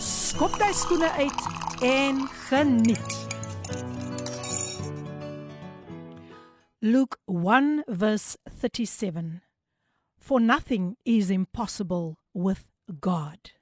skop jy skoene uit en geniet. Luke 1 verse 37 For nothing is impossible with God.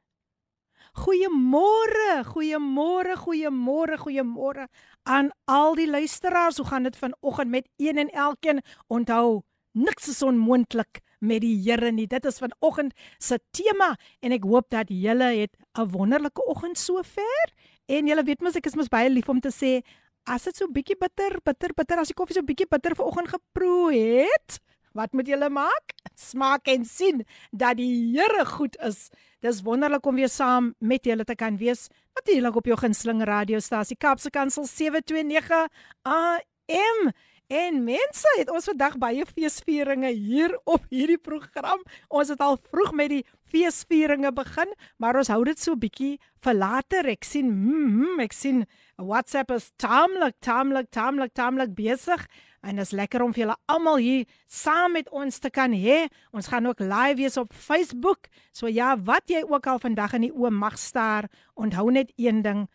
Goeiemôre, goeiemôre, goeiemôre, goeiemôre aan al die luisteraars. Hoe gaan dit vanoggend met een en elkeen? Onthou, niks is onmoontlik met die Here nie. Dit is vanoggend se tema en ek hoop dat julle het 'n wonderlike oggend sover. En julle weet mos ek is mos baie lief om te sê as dit so bietjie bitter, bitter, bitter as die koffie so bietjie bitter vanoggend geproe het, wat moet julle maak? Smaak en sien dat die Here goed is. Dis wonderlik om weer saam met julle te kan wees. Natuurlik op jou gunsteling radiostasie Kapse Kansel 729 AM. En mense, het ons vandag baie feesvieringe hier op hierdie program. Ons het al vroeg met die feesvieringe begin, maar ons hou dit so bietjie vir later. Ek sien, mm, ek sien WhatsApp is taamlik, taamlik, taamlik, taamlik besig. En dit is lekker om vir julle almal hier saam met ons te kan hê. Ons gaan ook live wees op Facebook. So ja, wat jy ook al vandag in die oë mag staar, onthou net een ding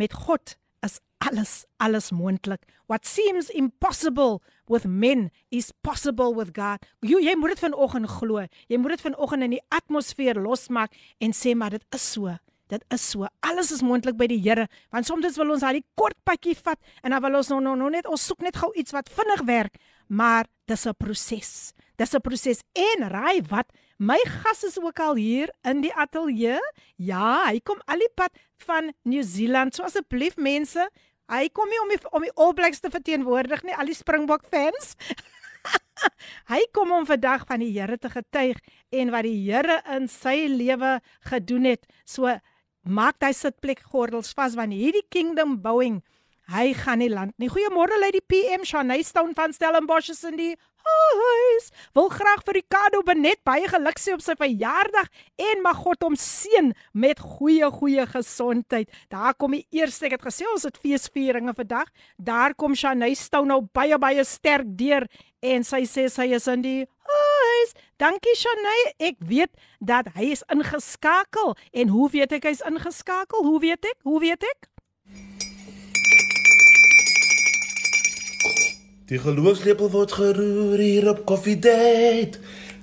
met God alles alles moontlik. What seems impossible with men is possible with God. Jy, jy moet dit vanoggend glo. Jy moet dit vanoggend in die atmosfeer losmaak en sê maar dit is so. Dit is so. Alles is moontlik by die Here. Want soms wil ons daai kort padjie vat en dan wil ons nou nou nou net ons soek net gou iets wat vinnig werk, maar dis 'n proses. Dis 'n proses. En raai wat? My gas is ook al hier in die ateljee. Ja, hy kom al die pad van Nieu-Seeland. So asseblief mense, hy kom nie om die, om die All Blacks te verteenwoordig nie, al die Springbok fans. hy kom om vandag van die Here te getuig en wat die Here in sy lewe gedoen het. So maak hy sitplek gordels vas want hierdie kingdom bouing Hy gaan nie land nie. Goeiemôre lê die PM Shanaystown van Stellenbosch is in die huis. Wil graag vir Ricardo Benet baie geluk sê op sy verjaardag en mag God hom seën met goeie goeie gesondheid. Daar kom die eerste ek het gesê ons het feesvieringe vandag. Daar kom Shanaystown nou baie baie sterk deur en sy sê sy is in die huis. Dankie Shanay. Ek weet dat hy is ingeskakel en hoe weet ek hy's ingeskakel? Hoe weet ek? Hoe weet ek? Die geloofslepel word geroer hier op Coffee Date.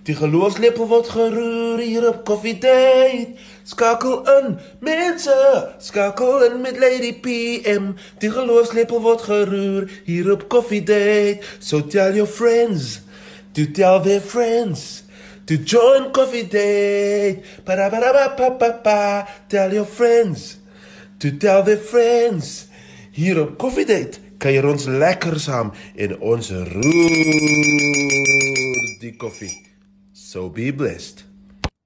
Die geloofslepel word geroer hier op Coffee Date. Skakel in, mense, skakel in met Lady PM. Die geloofslepel word geroer hier op Coffee Date. So tell your friends, to tell their friends. To join Coffee Date. Pa pa pa pa pa pa. Tell your friends. To tell their friends. Hier op Coffee Date kuier ons lekker saam en ons roer die koffie. So be blessed.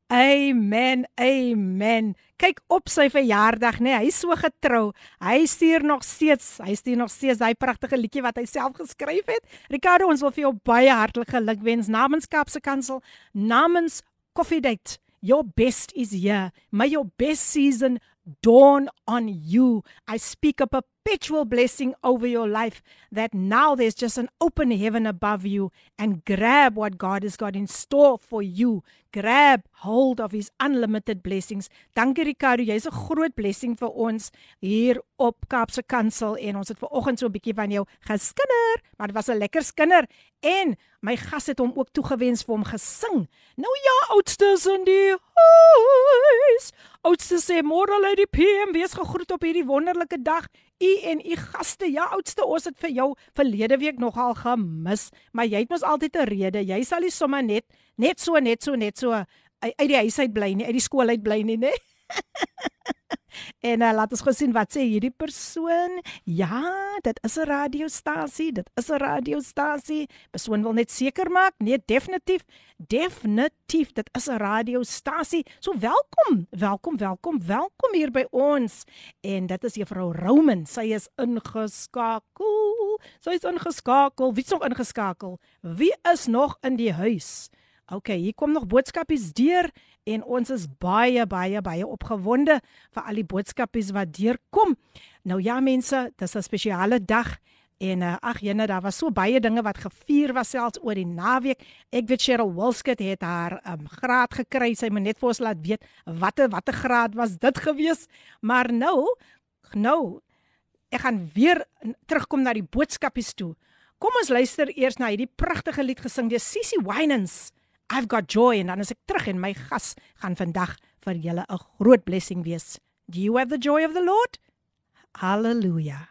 Amen. Amen. Kyk op sy verjaardag, nê? Nee, hy is so getrou. Hy stuur nog steeds, hy stuur nog steeds daai pragtige liedjie wat hy self geskryf het. Ricardo, ons wil vir jou baie hartlik gelukwens namens Kapse Kansel, namens Coffee Date. Your best is here. May your best season dawn on you. I speak a perpetual blessing over your life that now there's just an open heaven above you and grab what God has got in store for you. Grab hold of his unlimited blessings. Dankie Ricardo, jy's 'n groot blessing vir ons hier op Kaapse Kansel en ons het ver oggend so 'n bietjie van jou geskinder, maar dit was 'n lekker skinder en my gas het hom ook toegewens vir hom gesing. Nou ja, oudstes in die huis. Oudste sê môre lê die PM wees gegroet op hierdie wonderlike dag. U en u gaste, ja oudste, ons het vir jou verlede week nogal gemis, maar jy het mos altyd 'n rede. Jy sal nie sommer net net so net so net so uit die huis uit bly nie, uit die skool uit bly nie, né? En uh, laat ons gou sien wat sê hierdie persoon. Ja, dit is 'n radiostasie. Dit is 'n radiostasie. Persoon wil net seker maak. Nee, definitief. Definitief, dit is 'n radiostasie. So welkom. Welkom, welkom, welkom hier by ons. En dit is juffrou Roman. Sy is ingeskakel. Sy is ingeskakel. Wie is nog ingeskakel? Wie is nog in die huis? OK, hier kom nog boodskapies deur en ons is baie baie baie opgewonde vir al die boodskapies wat deurkom. Nou ja mense, dis 'n spesiale dag en uh, ag jene, daar was so baie dinge wat gevier was selfs oor die naweek. Ek weet Cheryl Wilskut het haar um, graad gekry. Sy moet net vir ons laat weet watter watter graad was dit gewees. Maar nou, nou ek gaan weer terugkom na die boodskapies toe. Kom ons luister eers na hierdie pragtige lied gesing deur Sissy Winans. I've got joy en dan as ek terug en my gas gaan vandag vir julle 'n groot blessing wees. Do you have the joy of the Lord? Hallelujah.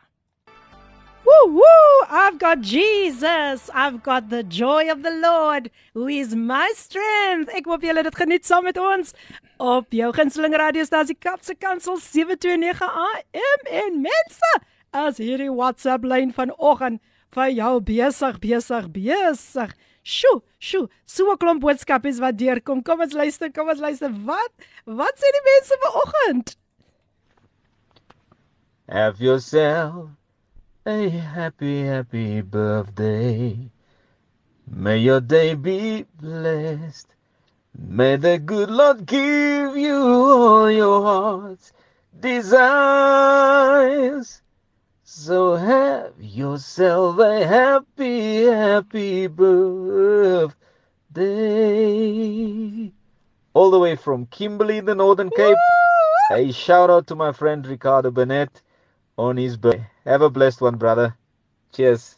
Woo woo, I've got Jesus. I've got the joy of the Lord who is my strength. Ek hoop julle het dit geniet saam met ons op jou gunsteling radiostasie Kapse Kansel 729 AM en mense as hierdie WhatsApp lyn vanoggend vir jou besig besig besig. Sjoe, sjoe, so 'n klomp boodskapies wat deurkom. Kom ons luister, kom ons luister. Wat? Wat sê die mense vanoggend? Have yourself a happy, happy birthday. May your day be blessed. May the good Lord give you all your heart's desires. So have yourself a happy, happy birthday. All the way from Kimberley, the Northern Cape. A shout out to my friend Ricardo Bennett on his birthday. Have a blessed one, brother. Cheers.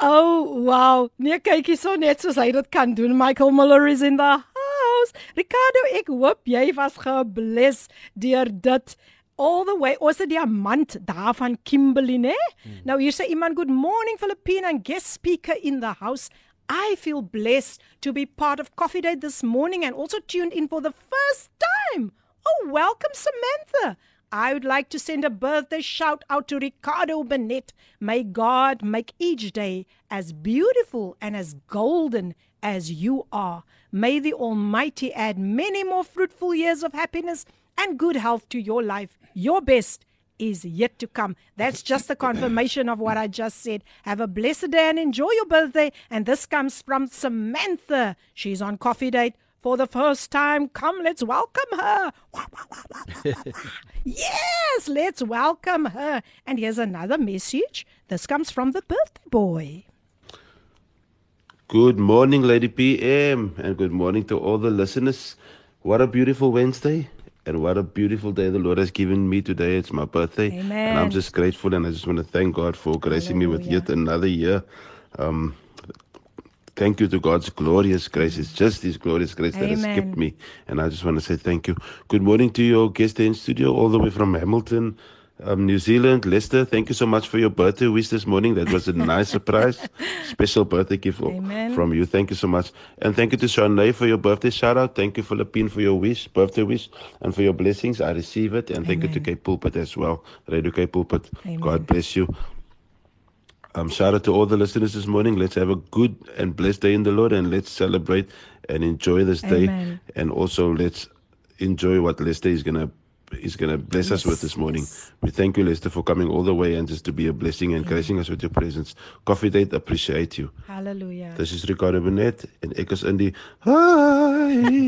Oh, wow. Nee, kyk hierso net soos hy dit kan doen. Michael Muller is in the house. Ricardo, ek hoop jy was gebless deur dit all the way ons het diamant daar van Kimberley nê hmm. nou hier sê iemand good morning Philippine and guest speaker in the house I feel blessed to be part of Coffee Date this morning and also tuned in for the first time oh welcome Samantha I would like to send a birthday shout out to Ricardo Bennett. May God make each day as beautiful and as golden as you are. May the Almighty add many more fruitful years of happiness and good health to your life. Your best is yet to come. That's just the confirmation of what I just said. Have a blessed day and enjoy your birthday. And this comes from Samantha. She's on coffee date for the first time. Come, let's welcome her. yes, let's welcome her. And here's another message. This comes from the birthday boy. Good morning, Lady PM, and good morning to all the listeners. What a beautiful Wednesday. And what a beautiful day the Lord has given me today. It's my birthday. Amen. And I'm just grateful and I just want to thank God for gracing me with yet another year. Um, thank you to God's glorious grace. It's just His glorious grace that has kept me. And I just want to say thank you. Good morning to your guest in studio, all the way from Hamilton um, New Zealand. Lester, thank you so much for your birthday wish this morning. That was a nice surprise. Special birthday gift Amen. from you. Thank you so much. And thank you to Shanae for your birthday shout out. Thank you, Philippine, for your wish, birthday wish, and for your blessings. I receive it. And thank you to Cape Pulpit as well. Radio Cape Pulpit. Amen. God bless you. Um, shout out to all the listeners this morning. Let's have a good and blessed day in the Lord and let's celebrate and enjoy this day. And also let's enjoy what Lester is going to is going to bless us with this morning. We thank you, Lester, for coming all the way and just to be a blessing and gracing us with your presence. Coffee Date, appreciate you. Hallelujah. This is Ricardo Benet en ek is in die huis.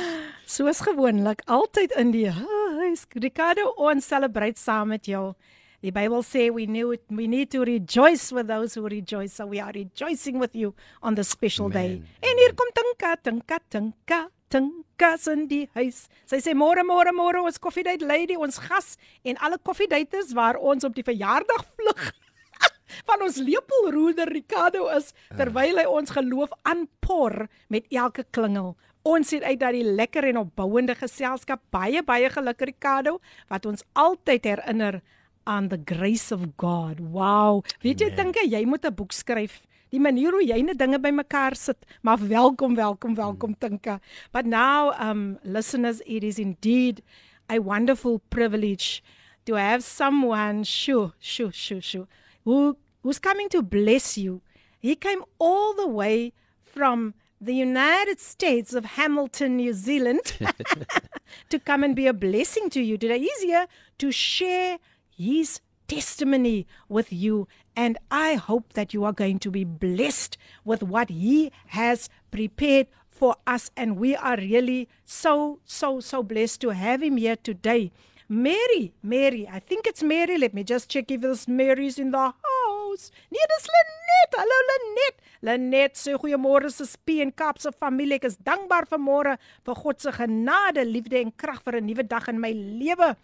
Soos gewoonlik, altyd in die huis. Ricardo, ons celebrate saam met jou. Die Bybel sê we knew it, we need to rejoice with those who rejoice. So we are rejoicing with you on this special Amen. day. En hier kom Tinka, Tinka, Tinka, Tinka in die huis. Sy sê môre môre môre ons koffiedייט lady, ons gas en alle koffiedaters waar ons op die verjaardag vlug van ons lepelroeder Ricardo is terwyl hy ons geloof aanpor met elke klingel. Ons sien uit dat die lekker en opbouende geselskap baie baie geluk Ricardo wat ons altyd herinner aan the grace of God. Wow. Weet jy dink jy moet 'n boek skryf? Die manier hoe jy net dinge bymekaar sit. Maar welkom, welkom, welkom Tinka. But now um listeners, it is indeed a wonderful privilege to have someone, shoo, shoo, shoo, shoo, who who's coming to bless you. He came all the way from the United States of Hamilton, New Zealand, to come and be a blessing to you today. He's here to share his testimony with you. And I hope that you are going to be blessed with what he has prepared for us. And we are really so, so, so blessed to have him here today. Mary, Mary, I think it's Mary. Let me just check if there's Mary's in the house. Nee, dis Lenet. Hallo Lenet. Lenet sê goeiemôre se spie en Kaapse familie. Ek is dankbaar vir môre vir God se genade, liefde en krag vir 'n nuwe dag in my lewe.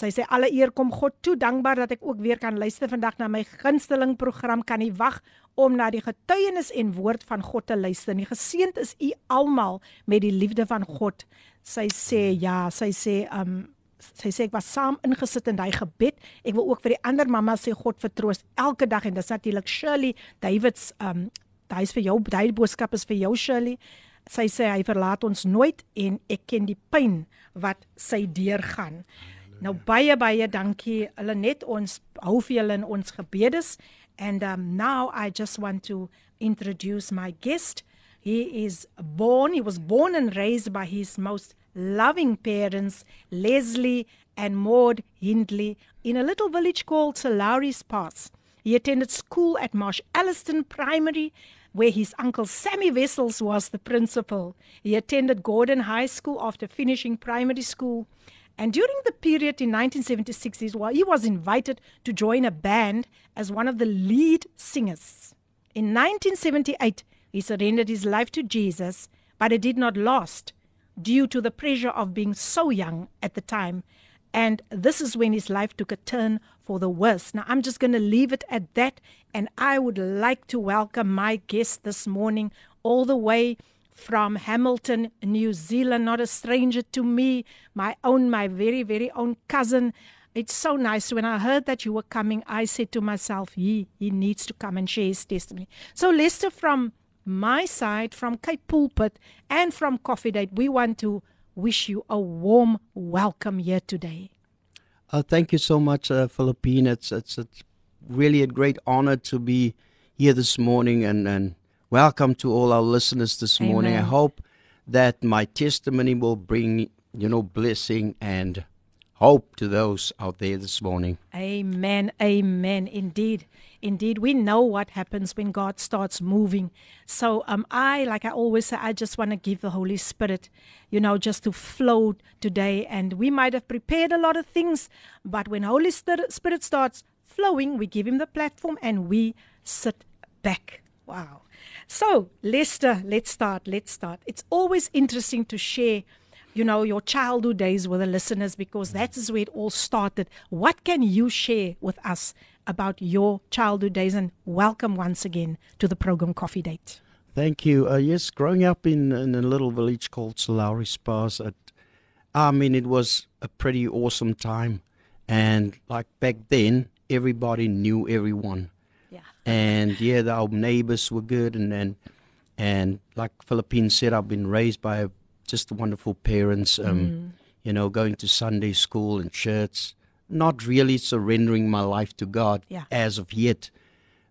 Sy sê alle eer kom God toe. Dankbaar dat ek ook weer kan luister vandag na my gunsteling program. Kan nie wag om na die getuienis en woord van God te luister nie. Geseend is u almal met die liefde van God. Sy sê ja, sy sê um sy sê ek was saam ingesit in daai gebed. Ek wil ook vir die ander mamma sê God vertroos elke dag en dis natuurlik Shirley Davids um daai is vir jou, daai boodskap is vir jou Shirley. Sy sê hy verlaat ons nooit en ek ken die pyn wat sy deurgaan. Nou baie baie dankie. Hulle net ons hou vir julle in ons gebedes and um now I just want to introduce my guest. He is born, he was born and raised by his most loving parents, Leslie and Maud Hindley, in a little village called Sir Lowry's Pass. He attended school at Marsh Alliston Primary, where his uncle Sammy Wessels was the principal. He attended Gordon High School after finishing primary school. And during the period in 1976, he was invited to join a band as one of the lead singers. In 1978, he surrendered his life to Jesus, but it did not last due to the pressure of being so young at the time. And this is when his life took a turn for the worse. Now, I'm just going to leave it at that. And I would like to welcome my guest this morning, all the way from Hamilton, New Zealand, not a stranger to me, my own, my very, very own cousin. It's so nice. When I heard that you were coming, I said to myself, he, he needs to come and share his testimony. So, Lester, from my side, from Cape Pulpit, and from Coffee Date, we want to wish you a warm welcome here today. Uh, thank you so much, uh, Philippine. It's, it's, it's really a great honor to be here this morning and, and welcome to all our listeners this Amen. morning. I hope that my testimony will bring, you know, blessing and hope to those out there this morning. Amen. Amen. Indeed. Indeed. We know what happens when God starts moving. So um I like I always say I just want to give the Holy Spirit, you know, just to flow today and we might have prepared a lot of things, but when Holy Spirit Spirit starts flowing, we give him the platform and we sit back. Wow. So, Lester, let's start. Let's start. It's always interesting to share you know, your childhood days with the listeners because that is where it all started. What can you share with us about your childhood days? And welcome once again to the program Coffee Date. Thank you. Uh, yes, growing up in, in a little village called Sir Lowry's Pass, I mean, it was a pretty awesome time. And like back then, everybody knew everyone. And yeah, the, our neighbors were good. And, and, and like Philippine said, I've been raised by just wonderful parents, um, you know, going to Sunday school and church, not really surrendering my life to God Yeah. as of yet.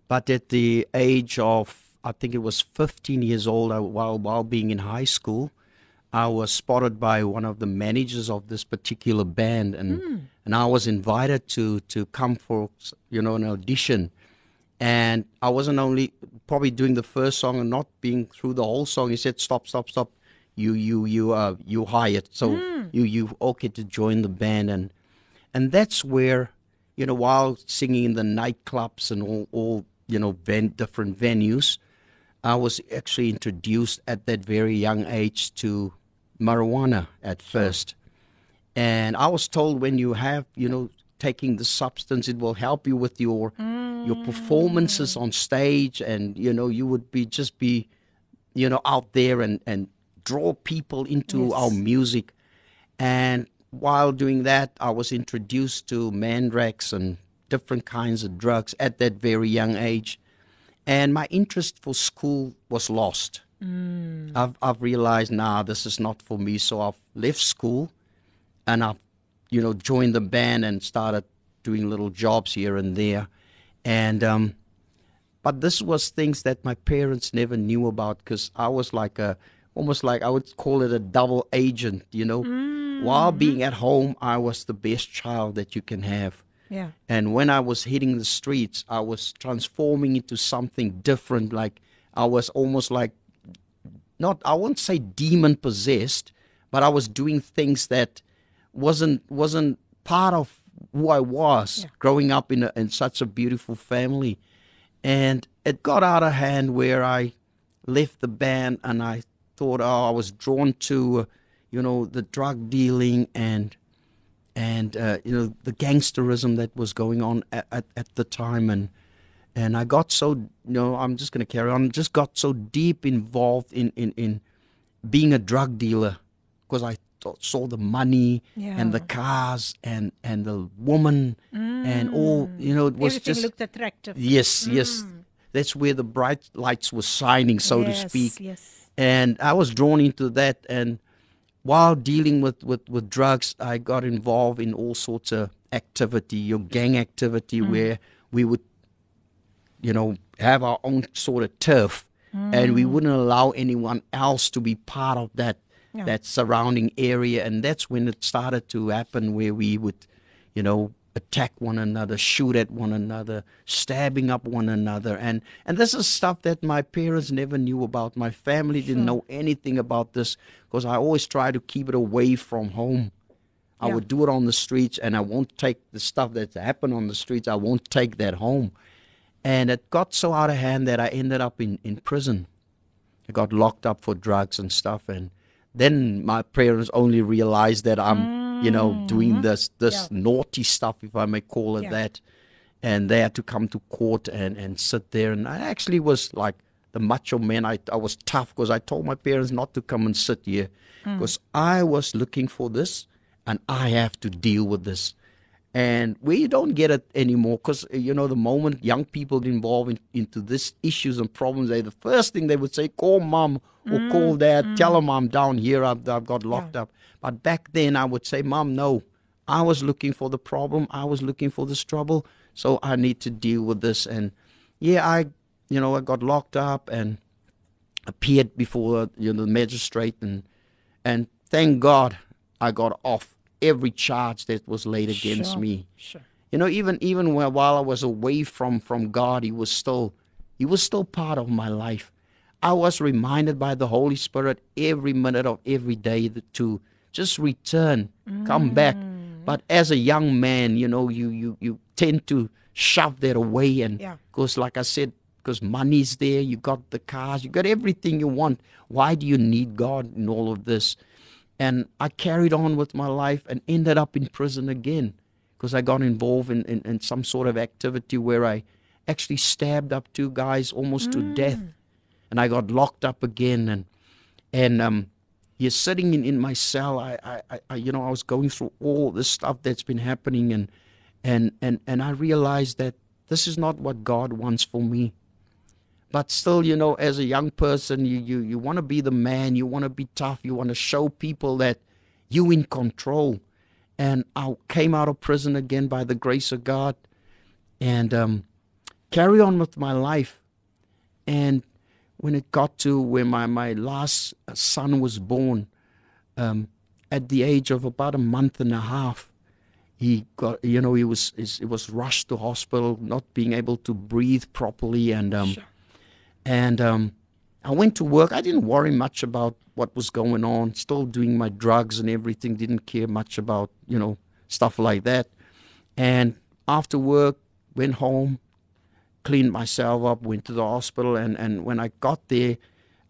But at the age of, I think it was 15 years old, I, while, while being in high school, I was spotted by one of the managers of this particular band, and and I was invited to to come for you know an audition, and I wasn't only probably doing the first song and not being through the whole song. He said, "Stop, stop, stop! You you you uh you hired, so you you okay to join the band," and and that's where you know while singing in the nightclubs and all all you know ven- different venues. I was actually introduced at that very young age to marijuana at first. And I was told when you have, you know, taking the substance, it will help you with your your performances mm. on stage and you know, you would be just be, you know, out there and, and draw people into Yes. our music. And while doing that, I was introduced to mandrax and different kinds of drugs at that very young age and my interest for school was lost. Mm. I've, I've realized, nah, this is not for me. So I've left school and I've you know, joined the band and started doing little jobs here and there. And, um, but this was things that my parents never knew about because I was like a, almost like I would call it a double agent, you know. While being at home, I was the best child that you can have. Yeah. And when I was hitting the streets, I was transforming into something different. Like I was almost like not I won't say demon possessed, but I was doing things that wasn't wasn't part of who I was Yeah. growing up in a, in such a beautiful family. And it got out of hand where I left the band and I thought, oh, I was drawn to, uh, you know, the drug dealing and and uh, you know the gangsterism that was going on at, at, at the time and and I got so you know I'm just going to carry on just got so deep involved in in, in being a drug dealer because I saw the money and the cars and and the woman and mm. all you know it was Everything just looked attractive. yes mm. yes that's where the bright lights were shining so to Yes, speak Yes. and I was drawn into that. And while dealing with, with, with drugs, I got involved in all sorts of activity, your gang activity, mm. where we would, you know, have our own sort of turf, and we wouldn't allow anyone else to be part of that Yeah. that surrounding area. And that's when it started to happen, where we would, you know, attack one another, shoot at one another, stabbing up one another, and and this is stuff that my parents never knew about. My family didn't know anything about this because I always try to keep it away from home. I Yeah. would do it on the streets, and I won't take the stuff that's happened on the streets. I won't take that home, and it got so out of hand that I ended up in in prison. I got locked up for drugs and stuff, and then my parents only realized that I'm, you know, doing this this Mm-hmm. Yeah. naughty stuff, if I may call it Yeah. that. And they had to come to court and and sit there, and I actually was like the macho man. I I was tough because I told my parents not to come and sit here Mm. because I was looking for this, and I have to deal with this. And we don't get it anymore because you know the moment young people get involved in, into this issues and problems, they the first thing they would say, call mom or mm, call dad, mm. tell them I'm down here, I've, I've got locked up. But back then, I would say, mom, no, I was looking for the problem, I was looking for this trouble, so I need to deal with this. And yeah, I, you know, I got locked up and appeared before you know the magistrate. And and thank God I got off every charge that was laid against Sure, me. Sure. You know, even even while while I was away from from God, He was still He was still part of my life. I was reminded by the Holy Spirit every minute of every day to just return, come back. Mm. But as a young man, you know, you you you tend to shove that away, and Yeah. because, like I said, because money's there, you got the cars, you got everything you want. Why do you need God in all of this? And I carried on with my life and ended up in prison again because I got involved in, in, in some sort of activity where I actually stabbed up two guys almost to death. And I got locked up again. And, and um, you're sitting in, in my cell. I, I, I- I, you know, I was going through all this stuff that's been happening. And, and, and, and I realized that this is not what God wants for me but still you know as a young person you you, you want to be the man you want to be tough you want to show people that you in control and i came out of prison again by the grace of god and um, carry on with my life and when it got to where my, my last son was born um, at the age of about a month and a half he got you know he was he was rushed to hospital not being able to breathe properly and um, Sure. And um, I went to work. I didn't worry much about what was going on. Still doing my drugs and everything. Didn't care much about you know stuff like that. And after work, went home, cleaned myself up, went to the hospital, and and when I got there,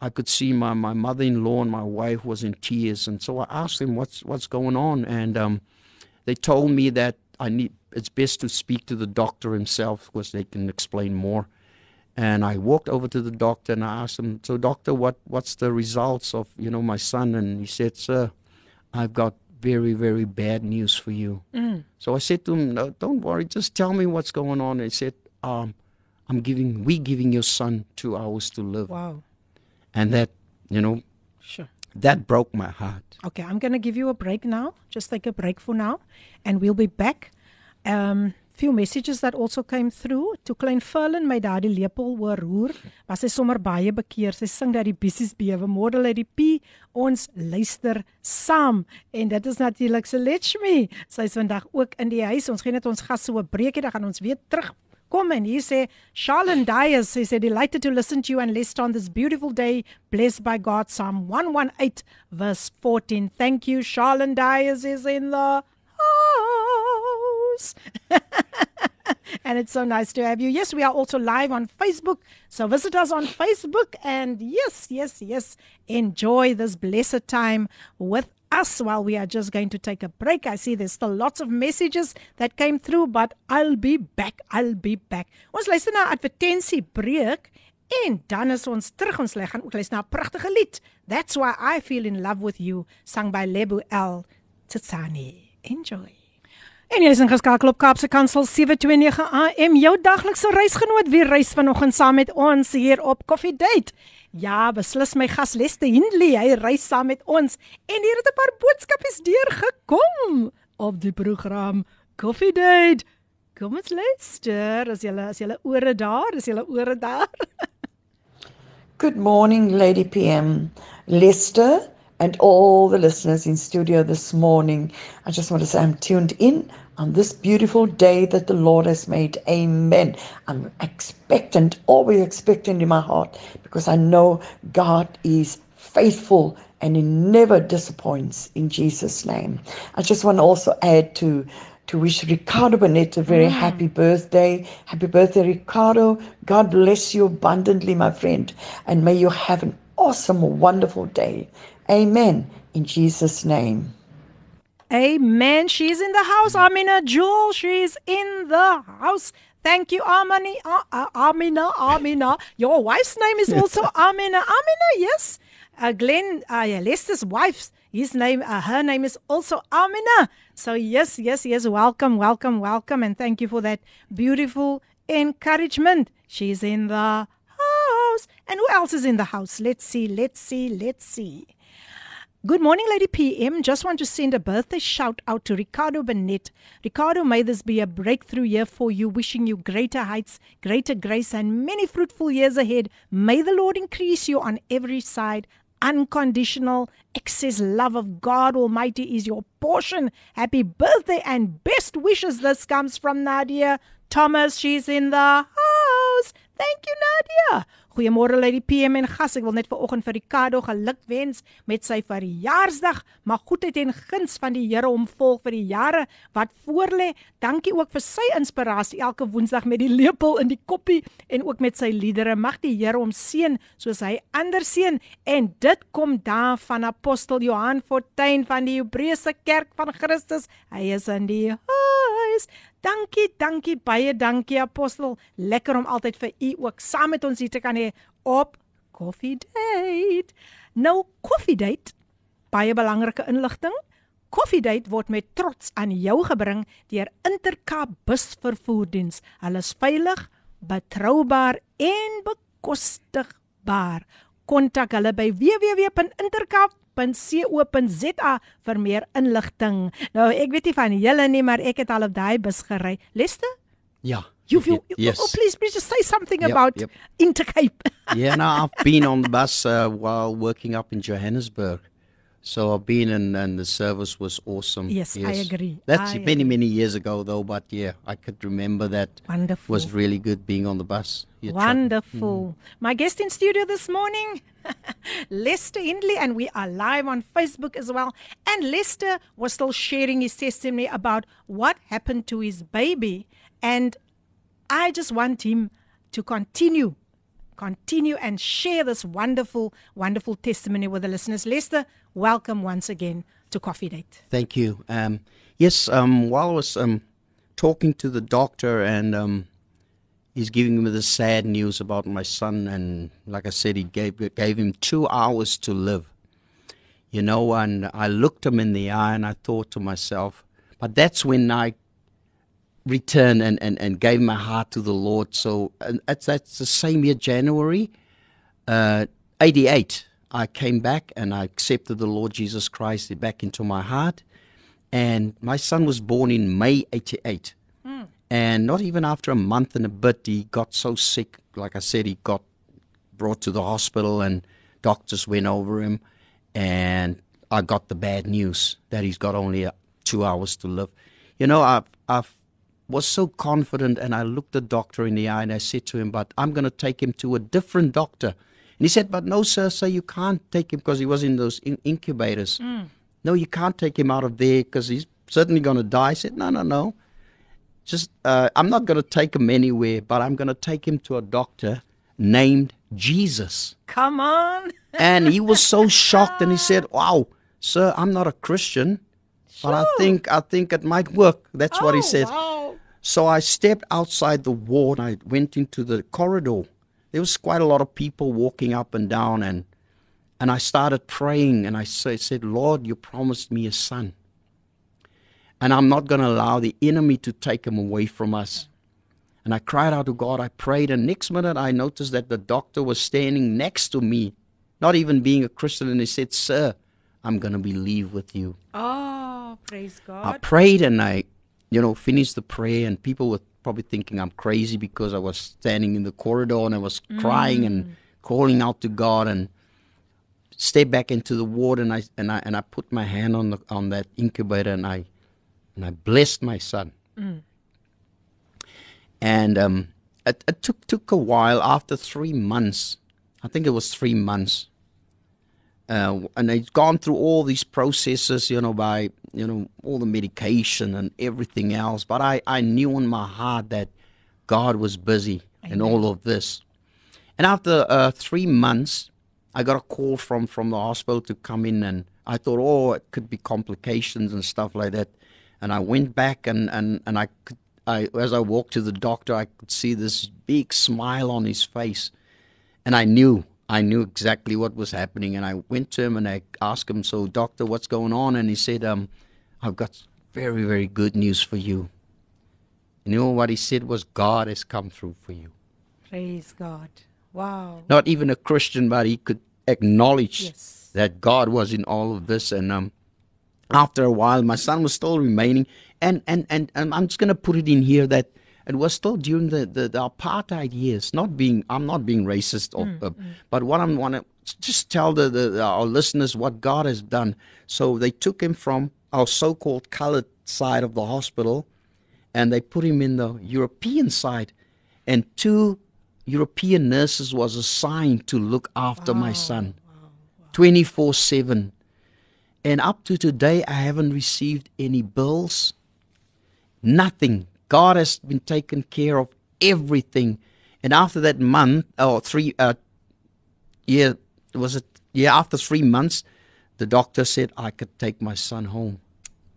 I could see my my mother-in-law and my wife was in tears. And so I asked them what's what's going on, and um, they told me that I need. It's best to speak to the doctor himself because they can explain more. And I walked over to the doctor and I asked him, "So, doctor, what what's the results of you know my son?" And he said, "Sir, I've got very very bad news for you." So I said to him, "No, don't worry, just tell me what's going on." And he said, um, "I'm giving we giving your son two hours to live," Wow. and that you know Sure. that broke my heart. Okay, I'm going to give you a break now. Just take a break for now and we'll be back. Um few messages that also came through. Toe klein Furlan my daardie lepel hoor roer, was sy sommer baie bekeer. Sy sing dat die bissies bewe. Model uit die P ons luister saam en dit is natuurlik Selechmi. Sy is vandag ook in die huis. Ons gee net ons gas so 'n breekie, dan gaan ons weer terug Kom en hier sê Charlene Dias sê delighted to listen to you and list on this beautiful day blessed by God Psalm 118 verse 14. Thank you Charlene Dias is in the house. and it's so nice to have you. Yes, we are also live on Facebook. So visit us on Facebook and yes, yes, yes, enjoy this blessed time with us while we are just going to take a break. I see there's still lots of messages that came through, but I'll be back. I'll be back. Ons luister na advertensie breek en dan is ons terug ons lê gaan ook luister na 'n pragtige lied. That's why I feel in love with you sung by Lebu L Tsani. Enjoy. En jy is ingeskakel op Kaapse Kansel 729 AM, jou daglikse reisgenoot wie reis vanoggend saam met ons hier op Coffee Date. Ja, beslis my gas Leste Hindley, hy reis saam met ons en hier het 'n paar boodskapies deurgekom op die program Coffee Date. Kom ons luister, as jy as jy ore daar, as jy ore daar. Good morning, Lady PM. Lester and all the listeners in studio this morning. I just want to say I'm tuned in on this beautiful day that the Lord has made. Amen. I'm expectant, always expectant in my heart because I know God is faithful and he never disappoints in Jesus' name. I just want to also add to to wish Ricardo Burnett a very mm. happy birthday. Happy birthday, Ricardo. God bless you abundantly, my friend, and may you have an awesome, wonderful day. Amen. In Jesus' name. Amen. She's in the house. Amina Jewel, she's in the house. Thank you, Amani, uh, uh, Amina, Amina. Your wife's name is also Amina. Amina, yes. Uh, Glenn, uh, Lester's wife's his name, uh, her name is also Amina. So yes, yes, yes. Welcome, welcome, welcome, and thank you for that beautiful encouragement. She's in the house, and who else is in the house? Let's see, let's see, let's see. Good morning, Lady PM. Just want to send a birthday shout out to Ricardo Bennett. Ricardo, may this be a breakthrough year for you, wishing you greater heights, greater grace, and many fruitful years ahead. May the Lord increase you on every side. Unconditional, excess love of God Almighty is your portion. Happy birthday and best wishes. This comes from Nadia Thomas. She's in the house. Thank you, Nadia. Goeiemôre Lady PM en gas. Ek wil net vir oggend vir Ricardo geluk wens met sy verjaarsdag. Mag goedheid en guns van die Here hom volg vir die jare wat voorlê. Dankie ook vir sy inspirasie elke Woensdag met die lepel in die koppie en ook met sy liedere. Mag die Here hom seën soos hy ander seën en dit kom daar van apostel Johan Fortuin van die Hebreëse Kerk van Christus. Hy is in die huis. Dankie, dankie baie dankie apostel. Lekker om altyd vir u ook saam met ons hier te kan hê op Coffee Date. Nou Coffee Date, baie belangrike inligting. Coffee Date word met trots aan jou gebring deur Intercape busvervoerdiens. Hulle is veilig, betroubaar en bekostigbaar. Kontak hulle by www.intercape www.co.za vir meer inligting. Nou ek weet nie van julle nie, maar ek het al op daai bus gery. Leste? Ja. You, you, yes. Oh, please, please just say something yep, about yep. Intercape. yeah, no, I've been on the bus uh, while working up in Johannesburg. So I've been and, and the service was awesome. Yes, yes. I agree. That's I many, agree. many years ago though, but yeah, I could remember that Wonderful. was really good being on the bus. Wonderful. Mm. My guest in studio this morning, Lester Hindley, and we are live on Facebook as well. And Lester was still sharing his testimony about what happened to his baby. And I just want him to continue continue and share this wonderful, wonderful testimony with the listeners. Lester, welcome once again to Coffee Date. Thank you. Um, yes, um, while I was um, talking to the doctor and um, he's giving me the sad news about my son, and like I said, he gave gave him two hours to live. You know, and I looked him in the eye and I thought to myself, but that's when I returned and, and, and gave my heart to the Lord. So that's, that's the same year, January, uh, 88. I came back and I accepted the Lord Jesus Christ back into my heart. And my son was born in May 88. And not even after a month and a bit, he got so sick. Like I said, he got brought to the hospital and doctors went over him. And I got the bad news that he's got only uh, two hours to live. You know, I I was so confident and I looked the doctor in the eye and I said to him, but I'm going to take him to a different doctor. And he said, but no, sir, sir, you can't take him because he was in those in- incubators. No, you can't take him out of there because he's certainly going to die. I said, no, no, no. Just, uh, I'm not going to take him anywhere, but I'm going to take him to a doctor named Jesus. Come on. And he was so shocked and he said, wow, sir, I'm not a Christian, but I think, I think it might work. That's what he Oh, said. Wow. So I stepped outside the ward. I went into the corridor. There was quite a lot of people walking up and down, and and I started praying. And I sa- said, "Lord, you promised me a son, and I'm not going to allow the enemy to take him away from us." And I cried out to God. I prayed, and next minute I noticed that the doctor was standing next to me, not even being a Christian, and he said, "Sir, I'm going to believe with you." Oh, praise God. I prayed and I, you know, finished the prayer, and people were probably thinking I'm crazy because I was standing in the corridor and I was crying and mm. calling out to God and stepped back into the ward and I and I and I put my hand on the on that incubator and I and I blessed my son. And um, it, it took took a while. After three months, I think it was three months, uh, and I'd gone through all these processes, you know, by you know all the medication and everything else. But I I knew in my heart that God was busy in all of this. And after uh, three months, I got a call from from the hospital to come in, and I thought, oh, it could be complications and stuff like that. And I went back, and and and I could. I, as I walked to the doctor, I could see this big smile on his face, and I knew, I knew exactly what was happening. And I went to him and I asked him, "So, doctor, what's going on?" And he said, "Um, I've got very, very good news for you." And you know what he said was, "God has come through for you." Praise God. Wow. Not even a Christian, but he could acknowledge Yes. that God was in all of this. And um, after a while, my son was still remaining. And, and, and, and I'm just going to put it in here that it was still during the, the, the apartheid years. Not being, I'm not being racist, or, uh, but what I'm want to just tell the, the, our listeners what God has done. So they took him from our so-called colored side of the hospital, and they put him in the European side, and two European nurses was assigned to look after my son, twenty four seven. And up to today, I haven't received any bills. Nothing. God has been taking care of everything. And after that month, or three, uh, yeah, was it? Yeah, after three months, the doctor said I could take my son home.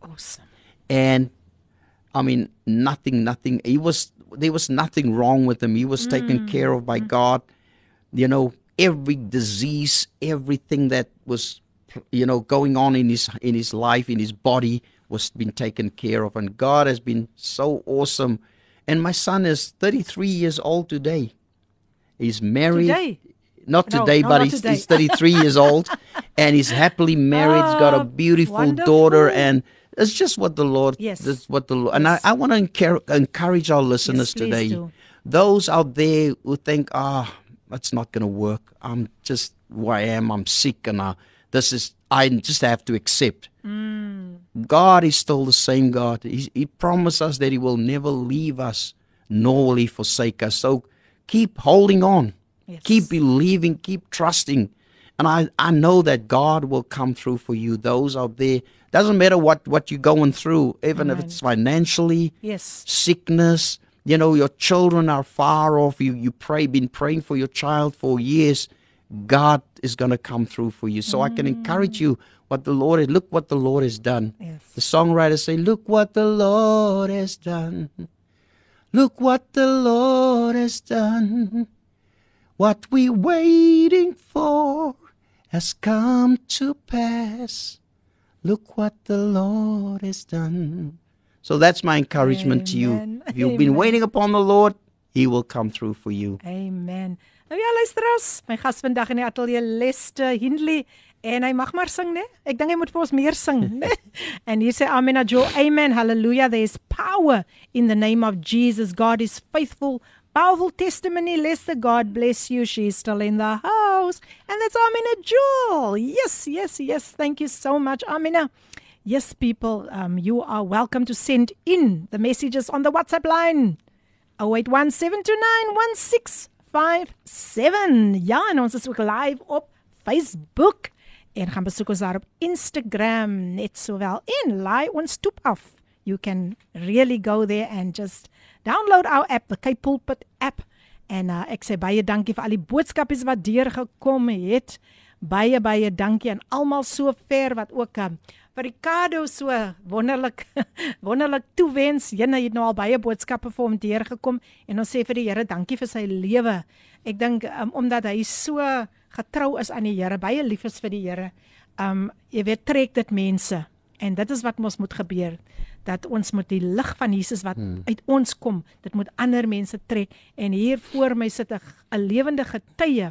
Awesome. And I mean, nothing, nothing. He was there was nothing wrong with him. He was taken care of by God. You know, every disease, everything that was, you know, going on in his in his life, in his body, was been taken care of. And God has been so awesome. And my son is 33 years old today. He's married. Today. Not today, no, but not he's, today. he's 33 years old, and he's happily married. He's got a Ah, beautiful daughter, and it's just what the Lord. Yes. That's what the Lord. And I, I want to encourage, encourage our listeners please today. do. Those out there who think, ah, that's not going to work. I'm just who I am. I'm sick, and uh, this is. I just have to accept. Mm. God is still the same God. He, he promised us that He will never leave us, nor will He forsake us. So keep holding on, Yes. keep believing, keep trusting. And I, I know that God will come through for you. Those out there, doesn't matter what, what you're going through, even if it's financially, Yes. sickness, you know, your children are far off. You you pray, been praying for your child for years. God is going to come through for you. So I can mm. encourage you what the Lord, is. look what the Lord has done. Yes. The songwriters say, Look what the Lord has done. Look what the Lord has done. What we waiting for has come to pass. Look what the Lord has done. So that's my encouragement to you. If you've been waiting upon the Lord, He will come through for you. Amen. Nou ja, luisterers, my gas vandag in die ateljee Lester Hindley en hy mag maar sing, né? Ek dink hy moet vir ons meer sing, né? en hier sê Amen, Jo, Amen, Hallelujah. There is power in the name of Jesus. God is faithful. Powerful testimony, Lester. God bless you. She's still in the house. And that's Amina Jewel. Yes, yes, yes. Thank you so much, Amina. Yes, people, um, you are welcome to send in the messages on the WhatsApp line. 0817291657. Ja, en ons is ook live op Facebook en gaan besoek ons daar op Instagram net sowel en laai ons toep af. You can really go there and just download our app, the Cape Pulpit app. En uh, ek sê baie dankie vir al die boodskapies wat deurgekom het. Baie baie dankie aan almal so ver wat ook um, vir Ricardo so wonderlik wonderlik toewens. Jenne het nou al baie boodskappe vir hom deurgekom en ons sê vir die Here dankie vir sy lewe. Ek dink um, omdat hy so getrou is aan die Here, baie lief is vir die Here. Um jy weet trek dit mense en dit is wat ons moet gebeur dat ons moet die lig van Jesus wat hmm. uit ons kom, dit moet ander mense trek en hier voor my sit 'n lewende getuie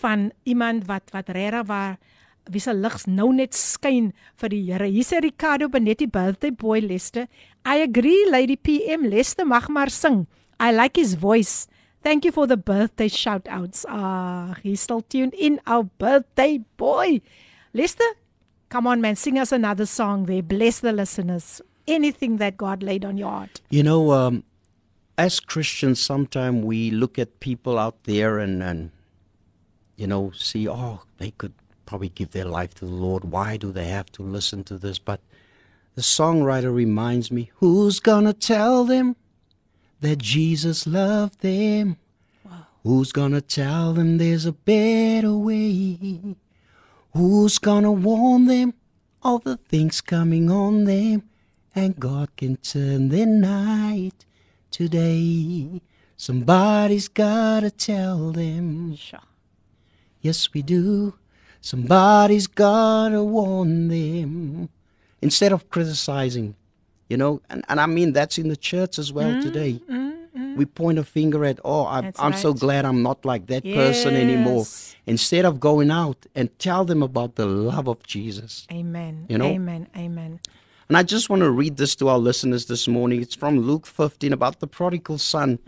van iemand wat wat regtig waar wie se lig nou net skyn vir die Here. Hier sê Ricardo Benetti birthday boy Lester. I agree Lady PM Lester mag maar sing. I like his voice. Thank you for the birthday shout outs. Ah, he's still tuned in our birthday boy. Lester, come on man, sing us another song there. Bless the listeners. Anything that God laid on your heart. You know, um, as Christians, sometimes we look at people out there and, and, you know, see, oh, they could probably give their life to the Lord. Why do they have to listen to this? But the songwriter reminds me, who's gonna tell them that Jesus loved them? Wow. Who's gonna tell them there's a better way? Who's gonna warn them of the things coming on them? And God can turn their night today. Somebody's gotta tell them. Sure. Yes, we do. Somebody's gotta warn them. Instead of criticizing, you know, and, and I mean that's in the church as well Mm, today. mm, mm. We point a finger at, oh, I'm, That's I'm so glad I'm not like that person anymore. Instead of going out and tell them about the love of Jesus. Amen. You know? Amen. Amen. And I just want to read this to our listeners this morning. It's from Luke 15 about the prodigal son.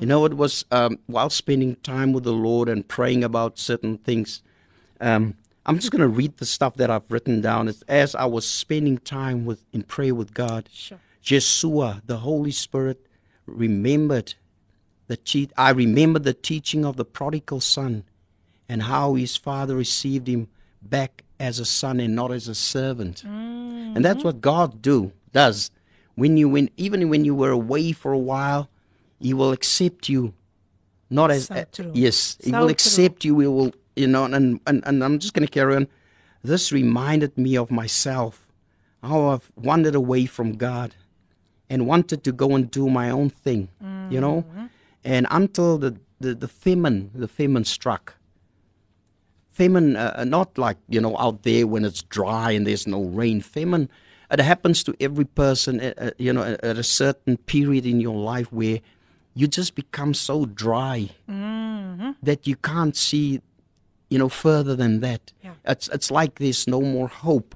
You know, it was um, while spending time with the Lord and praying about certain things. Um, I'm just going to read the stuff that I've written down. It's as I was spending time with in prayer with God. Sure. Yeshua, the Holy Spirit, remembered the I remembered the teaching of the prodigal son and how his father received him back as a son and not as a servant. Mm-hmm. And that's what God do does. When you when even when you were away for a while, he will accept you not as So yes, he So will true. accept you. He will you know and and, and I'm just going to carry on. This reminded me of myself. How I've wandered away from God and wanted to go and do my own thing, you know? And until the, the, the famine, the famine struck. Famine, uh, not like, you know, out there when it's dry and there's no rain. Famine, it happens to every person, uh, uh, you know, at at a certain period in your life where you just become so dry that you can't see, you know, further than that. Yeah. It's, it's like there's no more hope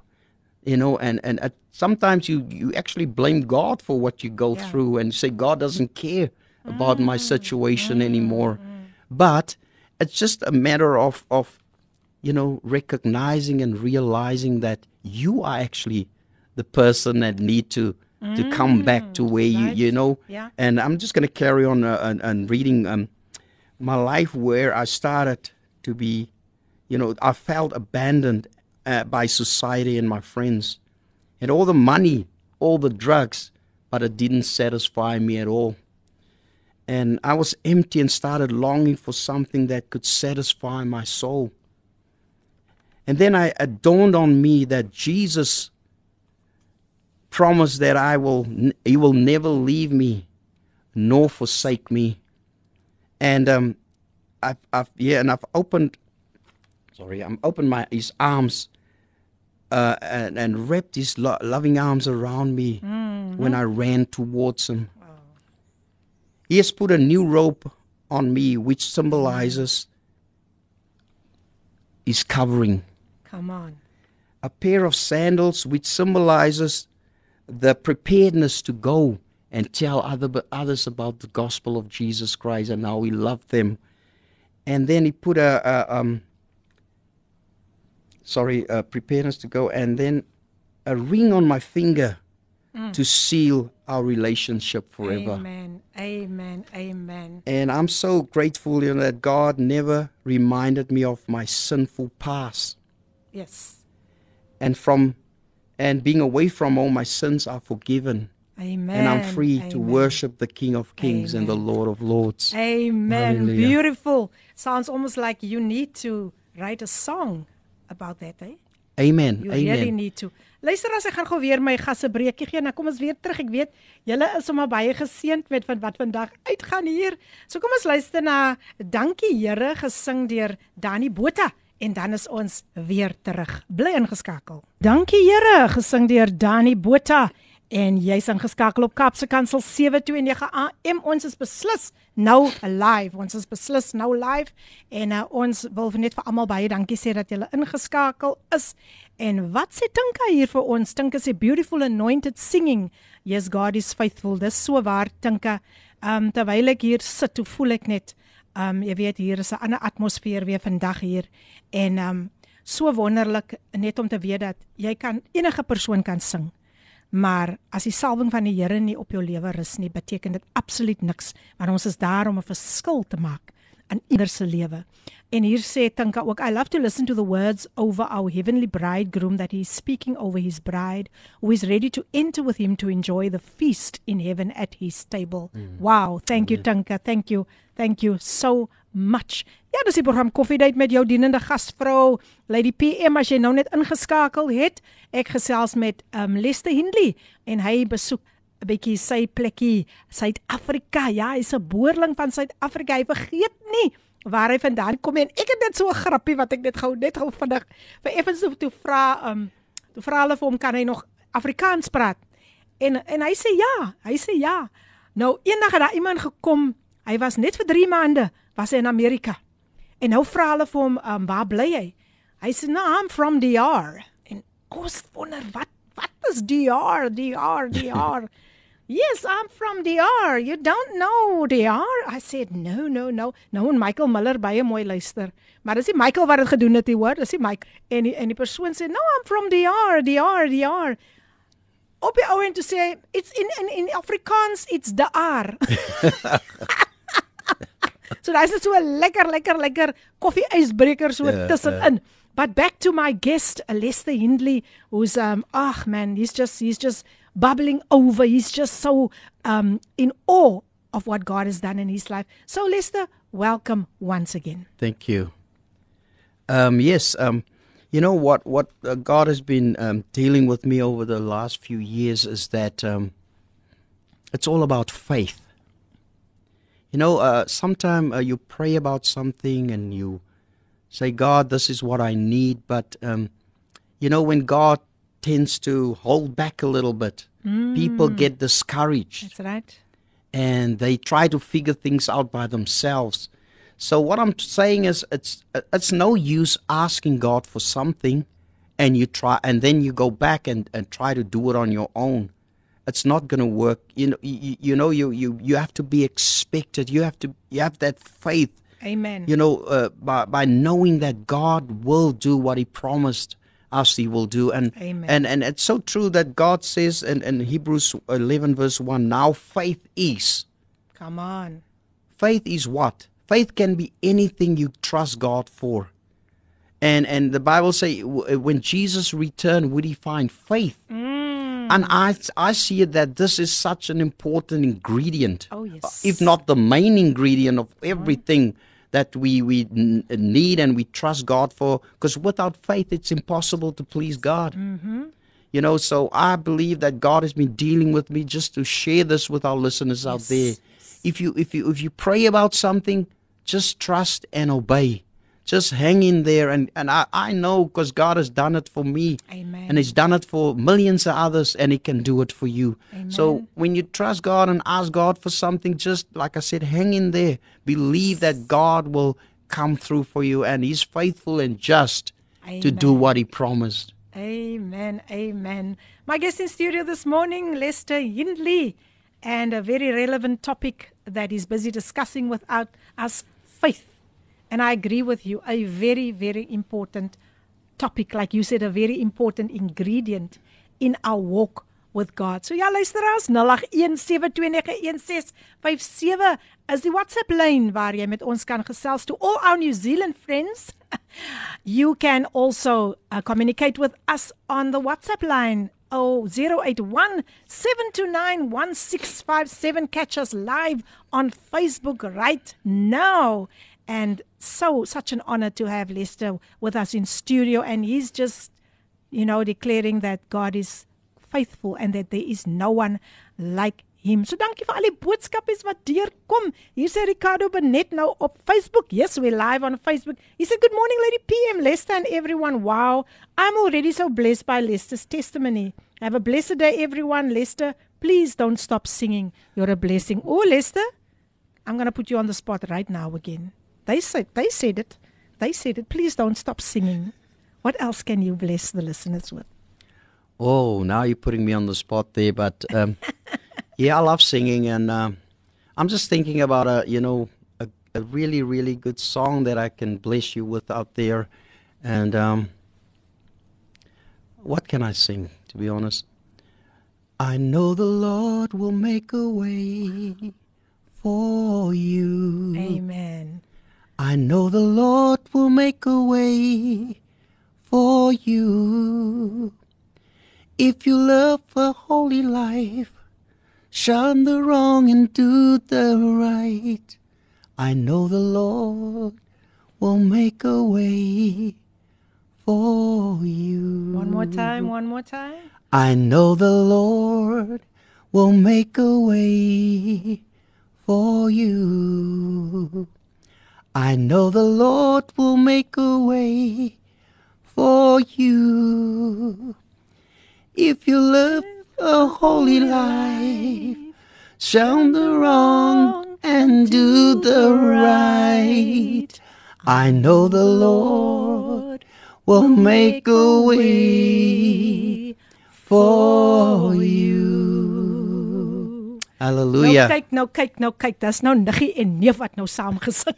you know and and uh, sometimes you you actually blame god for what you go Yeah. through and say god doesn't care about my situation anymore but it's just a matter of of you know recognizing and realizing that you are actually the person that need to to come back to where you you know Yeah. and i'm just going to carry on uh, and, and reading um my life where i started to be you know, I felt abandoned uh, by society and my friends. Had all the money, all the drugs, but it didn't satisfy me at all. And I was empty and started longing for something that could satisfy my soul. And then I, it dawned on me that Jesus promised that I will, He will never leave me nor forsake me. And um, I've, I've yeah, and I've opened sorry, I'm opened my his arms uh, and, and wrapped his lo- loving arms around me when I ran towards him. He has put a new robe on me, which symbolizes his covering. Come on. A pair of sandals which symbolizes the preparedness to go and tell other, others about the gospel of Jesus Christ and how he loved them. And then he put a, a um, sorry, a preparedness to go, and then a ring on my finger mm. to seal our relationship forever. Amen. Amen. Amen. And I'm so grateful you know, that God never reminded me of my sinful past. Yes. And from and being away from all my sins are forgiven. Amen. And I'm free to worship the King of Kings and the Lord of Lords. Amen. Hallelujah. Beautiful. Sounds almost like you need to write a song about that, eh? Amen. You really Amen. need to. Luister as ek gaan gou weer my gasse breekie gee, nou kom ons weer terug. Ek weet julle is sommer baie geseënd met van wat vandag uitgaan hier. So kom ons luister na Dankie Here gesing deur Danny Botha en dan is ons weer terug. Bly ingeskakel. Dankie Here gesing deur Danny Botha en jy's ingeskakel op Kapse Kansel 729 AM. Ons is beslis nou live. Ons is beslis nou live en uh, ons wil net vir almal baie dankie sê dat julle ingeskakel is. En wat sê Tinka hier vir ons? Tinka sê beautiful anointed singing. Yes, God is faithful. Dis so waar Tinka. Um terwyl ek hier sit, hoe voel ek net um jy weet hier is 'n ander atmosfeer weer vandag hier en um so wonderlik net om te weet dat jy kan enige persoon kan sing. Maar as die salwing van die Here nie op jou lewe rus nie, beteken dit absoluut niks, want ons is daar om 'n verskil te maak in ieder se lewe. En hier sê Tinka ook, I love to listen to the words over our heavenly bridegroom that he is speaking over his bride who is ready to enter with him to enjoy the feast in heaven at his table. Wow, thank you Tinka, thank you. Thank you so much. Ja, dis die program Koffiedייט met jou dienende gasvrou, Lady PM as jy nou net ingeskakel het. Ek gesels met um Lester Hindley en hy besoek 'n bietjie sy plekkie, Suid-Afrika. Ja, hy's 'n boerling van Suid-Afrika. Hy vergeet nie waar hy vandaan kom nie. en ek het net so 'n grappie wat ek net gou net gou vinnig vir effens toe, toe vra um toe vra hulle vir hom kan hy nog Afrikaans praat? En en hy sê ja, hy sê ja. Nou eendag het daar iemand gekom. Hy was net vir 3 maande was hy in Amerika. En nou vra hulle vir hom, um, "Waar bly jy?" Hy sê, "No, I'm from DR." En ons wonder wat wat is DR? DR, DR. yes, I'm from DR. You don't know DR? I said, "No, no, no." Nou en Michael Miller baie mooi luister. Maar dis nie Michael wat dit gedoen het nie, hoor. Dis nie Mike. En die, en die persoon sê, "No, I'm from DR, DR, DR." Op die ou en toe sê, "It's in in in Afrikaans, it's DR." So daai is net so 'n lekker lekker lekker koffie ysbreker so Ja, tussenin. But back to my guest, Lester Hindley, who's um ag man, he's just he's just bubbling over. He's just so um in awe of what God has done in his life. So Lester, welcome once again. Thank you. Um, yes, um, you know what? What uh, God has been um, dealing with me over the last few years is that um, it's all about faith. You know, uh, sometimes uh, you pray about something and you say, God, this is what I need. But, um, you know, when God tends to hold back a little bit, people get discouraged That's right. and they try to figure things out by themselves. So what I'm saying is it's it's no use asking God for something and you try and then you go back and, and try to do it on your own. It's not going to work. You know you, you know you, you you have to be expected. You have to you have that faith Amen. you know, uh, by by knowing that God will do what He promised us He will do, and Amen. and and it's so true that God says in, in Hebrews eleven verse one, now faith is Come on. faith is what faith can be anything you trust God for, and and the Bible say when Jesus returned, would He find faith? And I I see it that this is such an important ingredient Oh yes. if not the main ingredient of everything that we we n- need and we trust God for because without faith it's impossible to please God. Mm-hmm. You know, so I believe that God has been dealing with me just to share this with our listeners out there. If you if you if you pray about something, just trust and obey. Just hang in there and and I I know because God has done it for me. Amen. And He's done it for millions of others, and He can do it for you. So when you trust God and ask God for something, just like I said, hang in there. Believe that God will come through for you, and He's faithful and just to do what He promised. Amen. Amen. My guest in studio this morning, Lester Hindley, and a very relevant topic that he's busy discussing with out- us faith. And I agree with you, a very, very important topic. Like you said, a very important ingredient in our walk with God. So ja, luisteraars, 0817291657 is die WhatsApp lyn waar jy met ons kan gesels to all our New Zealand friends. You can also uh, communicate with us on the WhatsApp line. Oh, 081 729 1657. Catch us live on Facebook right now. And so, such an honor to have Lester with us in studio. And he's just, you know, declaring that God is faithful and that there is no one like him. So dankie vir al die boodskappe wat deurkom. Hier sê Ricardo Bennett nou op Facebook. Yes, we're live on Facebook. He said, Good morning, Lady PM, Lester and everyone. Wow, I'm already so blessed by Lester's testimony. Have a blessed day, everyone. Lester, please don't stop singing. You're a blessing. Oh, Lester, I'm going to put you on the spot right now again. They said, they said it. They said it. Please don't stop singing. What else can you bless the listeners with? Oh, now you're putting me on the spot there, but um, yeah, I love singing, and um, I'm just thinking about a you know a, a really really good song that I can bless you with out there, and um, what can I sing? To be honest, I know the Lord will make a way for you. I know the Lord will make a way for you. If you love a holy life, shun the wrong and do the right. I know the Lord will make a way for you. One more time, one more time. I know the Lord will make a way for you. I know the Lord will make a way for you. If you live a holy life, shun the wrong and do the right. I know the Lord will make a way for you. Hallelujah. Nou kyk, nou kyk, nou kyk. Dis nou niggie en neef wat nou saam gesing.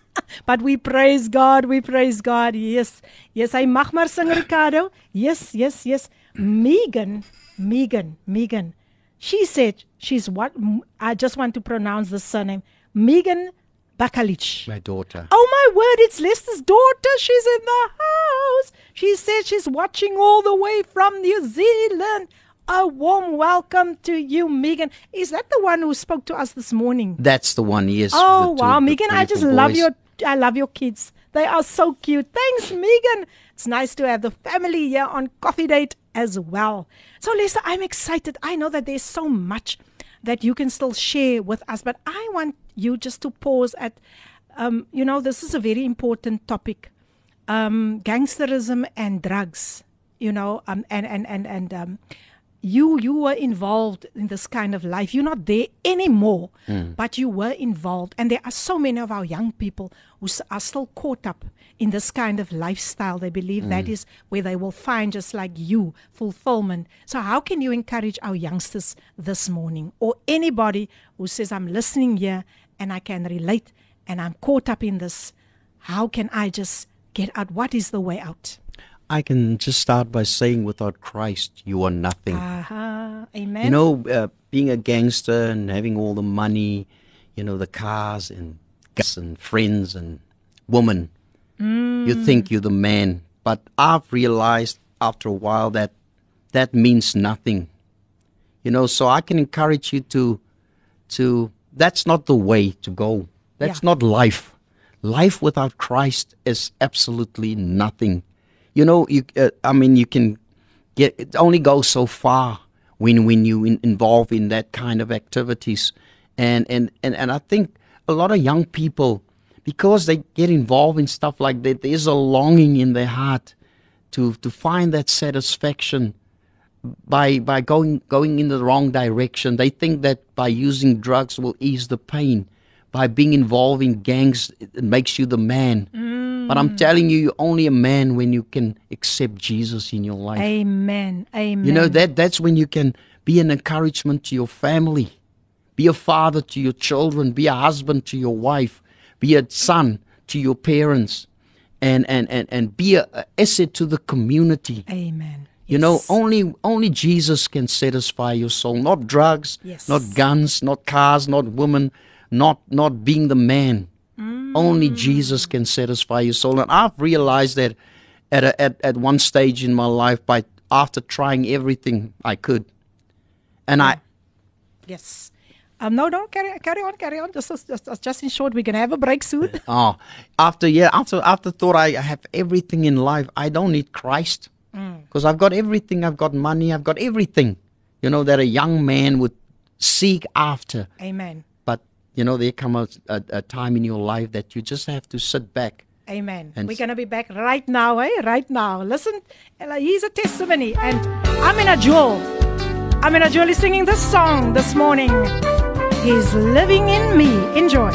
But we praise God, we praise God. Yes. Yes, hy mag maar sing Ricardo. Yes, yes, yes. Megan, Megan, Megan. She said she's what I just want to pronounce the surname. Megan Bakalich. My daughter. Oh my word, it's Lester's daughter. She's in the house. She says she's watching all the way from New Zealand. A warm welcome to you, Megan. Is that the one who spoke to us this morning? That's the one, yes. Oh wow, Megan, I just beautiful love your I love your kids. They are so cute. Thanks, Megan. It's nice to have the family here on Coffee Date as well. So Lisa, I'm excited. I know that there's so much that you can still share with us, but I want you just to pause at um, you know, this is a very important topic. Um, gangsterism and drugs, you know, um, and and and and um, you you were involved in this kind of life. You're not there anymore, hmm. but you were involved. And there are so many of our young people who are still caught up in this kind of lifestyle. They believe that hmm. is where they will find, just like you, fulfillment. So, how can you encourage our youngsters this morning, or anybody who says, "I'm listening here and I can relate, and I'm caught up in this"? How can I just get out? What is the way out? I can just start by saying, without Christ, you are nothing. Aha, amen. You know, uh, being a gangster and having all the money, you know, the cars and gas and friends and women, you think you're the man. But I've realized after a while that that means nothing. You know, so I can encourage you to, to that's not the way to go. That's Yeah. not life. Life without Christ is absolutely nothing. You know, you. Uh, I mean, you can get it only goes so far when when you in, involve in that kind of activities, and and and and I think a lot of young people because they get involved in stuff like that, there's a longing in their heart to to find that satisfaction by by going going in the wrong direction. They think that by using drugs will ease the pain, by being involved in gangs it makes you the man. Mm. But I'm telling you, you're only a man when you can accept Jesus in your life. Amen. Amen. You know that that's when you can be an encouragement to your family, be a father to your children, be a husband to your wife, be a son to your parents, and and and, and be a, a asset to the community. Amen. You know, only only Jesus can satisfy your soul, not drugs, Yes. not guns, not cars, not women, not not being the man. Only Jesus can satisfy your soul, and I've realized that at a, at at one stage in my life by after trying everything I could, and I Yes. Um, no, no, carry, carry on, carry on. Just, just, just, in short, we're gonna have a break soon. oh after yeah after after thought I have everything in life, I don't need Christ because I've got everything. I've got money. I've got everything. You know that a young man would seek after. Amen. But you know, there come a, a, a time in your life that you just have to sit back. Amen. And We're going to be back right now, eh? Right now. Listen, Ella, here's a testimony. And I'm in a Jewel. Amina Jewel is singing this song this morning. He's living in me. Enjoy.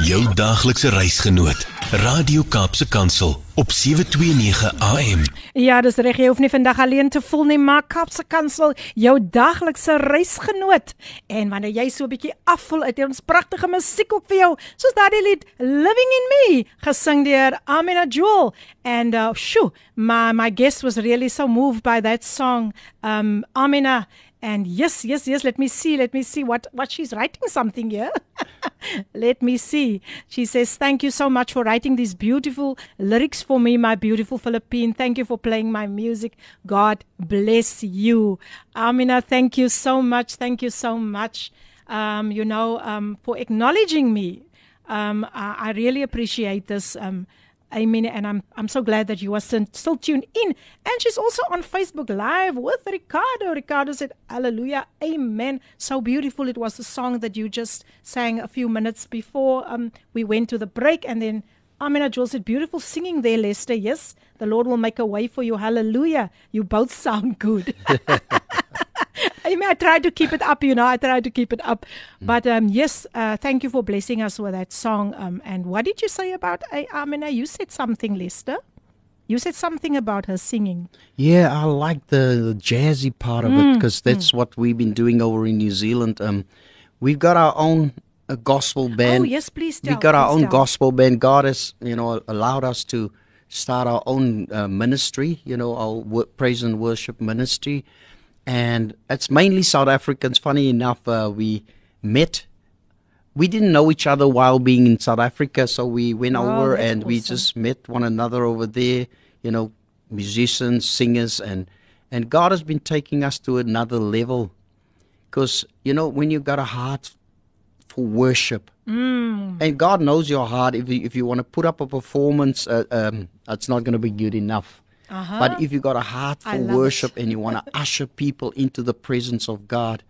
Jou daaglikse reisgenoot. Radio Kaapse Kansel op 729 AM. Ja, dis reg. Jy hoef nie vandag alleen te voel nie, maar Kapse Kansel, jou daglikse reisgenoot. En wanneer jy so 'n bietjie afvoel uit ons pragtige musiek op vir jou, soos daardie lied Living in Me, gesing deur Amina Jewel. And uh, shoo, my my guest was really so moved by that song. Um Amina and yes, yes, yes, let me see, let me see what what she's writing something here. Let me see. She says, Thank you so much for writing these beautiful lyrics for me, my beautiful Philippine. Thank you for playing my music. God bless you. Amina, thank you so much. Thank you so much. Um, you know, um, for acknowledging me. Um, I, I really appreciate this. Amen. And I'm I'm so glad that you are still still tuned in. And she's also on Facebook Live with Ricardo. Ricardo said, Hallelujah, Amen. So beautiful. It was the song that you just sang a few minutes before um, we went to the break. And then Amina Jewel said, Beautiful singing there, Lester. Yes, the Lord will make a way for you. Hallelujah. You both sound good. I mean, I tried to keep it up, you know. I tried to keep it up, but um, yes, uh, thank you for blessing us with that song. Um, and what did you say about Amina? You said something, Lester. You said something about her singing. Yeah, I like the, the jazzy part of it because that's what we've been doing over in New Zealand. Um, we've got our own uh, gospel band. oh yes, please we tell. got our own tell. gospel band. God has, you know, allowed us to start our own uh, ministry. You know, our praise and worship ministry, and it's mainly South Africans. Funny enough, uh, we met. We didn't know each other while being in South Africa, so we went Wow, over and we just met one another over there. You know, musicians, singers, and and God has been taking us to another level. Because you know, when you've got a heart for worship, Mm. and God knows your heart. If you, if you want to put up a performance, uh, um, it's not going to be good enough. Uh-huh. But if you've got a heart for worship it. and you want to usher people into the presence of God,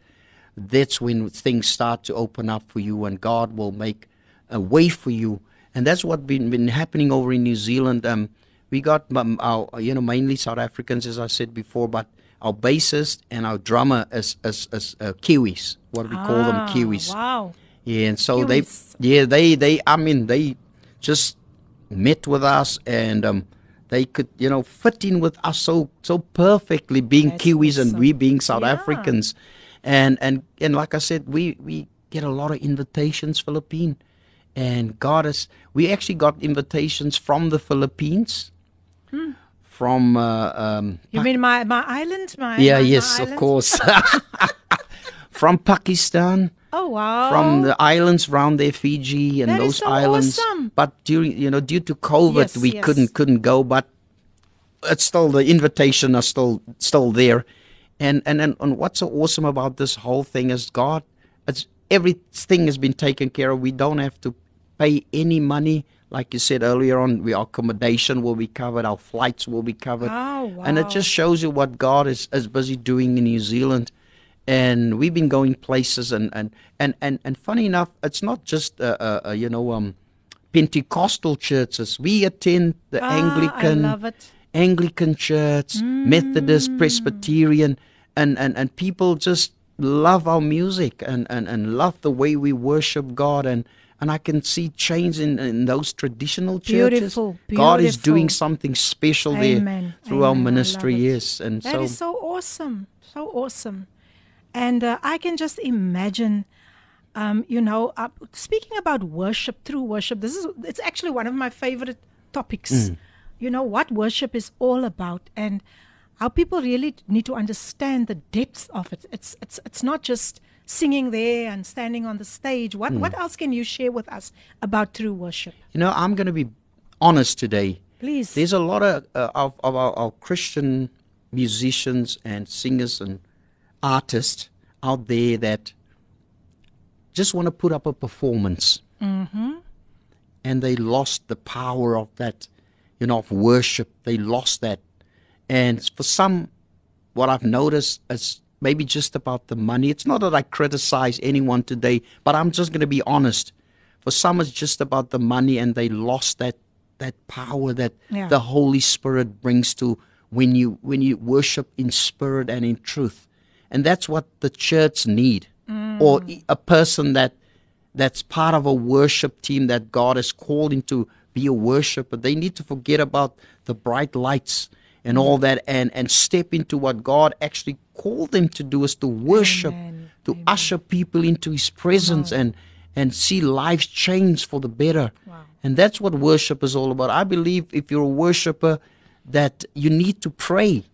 that's when things start to open up for you, and God will make a way for you. And that's what been been happening over in New Zealand. Um, we got um, our you know mainly South Africans, as I said before, but our bassist and our drummer is is, is uh, Kiwis. What we call them Ah, Kiwis. Wow. Yeah, and so Kiwis. they, yeah, they, they, I mean, they just met with us and um, they could, you know, fit in with us so so perfectly, being That's Kiwis and we being South Yeah. Africans, and and and like I said, we we get a lot of invitations, Philippine, and God is, we actually got invitations from the Philippines, from uh, um, You mean my my island? My yeah, my- my yes, of course, from Pakistan Oh wow. from the islands around there, Fiji and That those so islands. awesome. But during you know due to COVID, Yes, we yes. couldn't couldn't go. But it's still the invitation are still still there. And and and, and what's so awesome about this whole thing is God. It's everything has been taken care of. We don't have to pay any money. Like you said earlier on, we, our accommodation will be covered, our flights will be covered. Oh, wow. And it just shows you what God is, is busy doing in New Zealand. And we've been going places, and and and and, and funny enough, it's not just uh, uh, uh, you know um, Pentecostal churches. We attend the Ah, Anglican, I love it. Anglican Church, Methodist, Presbyterian, and, and, and people just love our music and, and, and love the way we worship God. And and I can see change in, in those traditional churches. Beautiful, beautiful. God is doing something special Amen, there through our amen, love ministry. Yes, and That so is so awesome, so awesome, and uh, I can just imagine. Um, you know, uh, speaking about worship, true worship. This is it's actually one of my favorite topics. Mm. You know what worship is all about, and how people really need to understand the depths of it. It's it's it's not just singing there and standing on the stage. What Mm. what else can you share with us about true worship? you know, I'm going to be honest today. Please. There's a lot of uh, of, of our, our Christian musicians and singers and artists out there that just want to put up a performance. Mm-hmm. and they lost the power of that, you know, of worship. They lost that. And for some, what I've noticed is maybe just about the money. It's not that I criticize anyone today, but I'm just going to be honest. For some, it's just about the money, and they lost that that power that Yeah. the Holy Spirit brings to when you when you worship in spirit and in truth, and that's what the church need, or a person that that's part of a worship team that God has called into be a worshiper. They need to forget about the bright lights and all that and, and step into what God actually called them to do is to worship, Amen. to usher people into his presence and and see lives change for the better. And that's what worship is all about. I believe if you're a worshiper that you need to pray.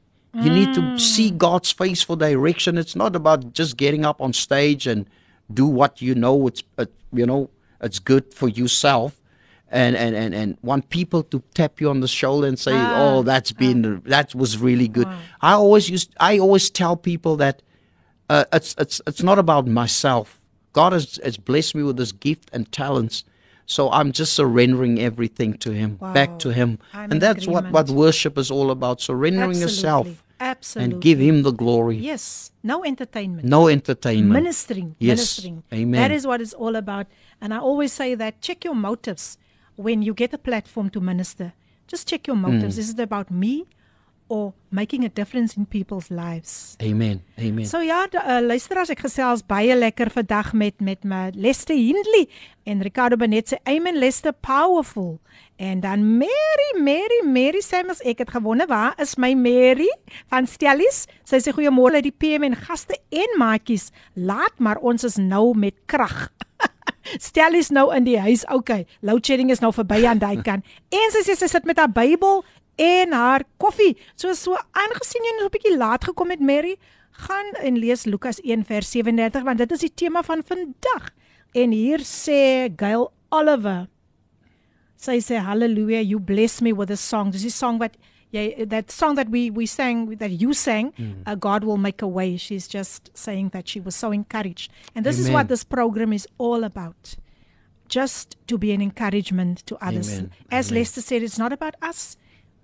You need to see God's face for direction. It's not about just getting up on stage and do what you know it's uh, you know it's good for yourself and, and and and want people to tap you on the shoulder and say oh that's been that was really good. I always used i always tell people that uh, it's it's it's not about myself. God has, has blessed me with this gift and talents so i'm just surrendering everything to him back to him. I'm and that's what what worship is all about surrendering yourself Absolutely. and give him the glory Yes, no entertainment. no entertainment ministering Yes. ministering Amen. that is what it's all about and i always say that check your motives when you get a platform to minister just check your motives Mm. is it about me or making a difference in people's lives amen amen So ja, uh, luisteraars, ek gesels baie lekker vandag met met my Lester Hindley en Ricardo Benet se Amen Lester Powerful. En dan Mary, Mary, Mary Samuels, ek het gewonder waar is my Mary van Stellies? Sy sê goeiemôre uit die PM en gaste en maatjies. Laat maar ons is nou met krag. Stellies nou in die huis. Okay, load shedding is nou verby aan daai kant. En sy sê sy sit met haar Bybel en haar koffie. So so aangesien jy nou 'n bietjie laat gekom het Mary, gaan en lees Lukas 1 vers 37 want dit is die tema van vandag. En hier sê Gail Oliver. Sy sê hallelujah, you bless me with a song. Dis die song wat jy that song that we we sang that you sang, uh, God will make a way. She's just saying that she was so encouraged. And this is Amen. what this program is all about. Just to be an encouragement to others. Amen. As Amen. Lester said, it's not about us,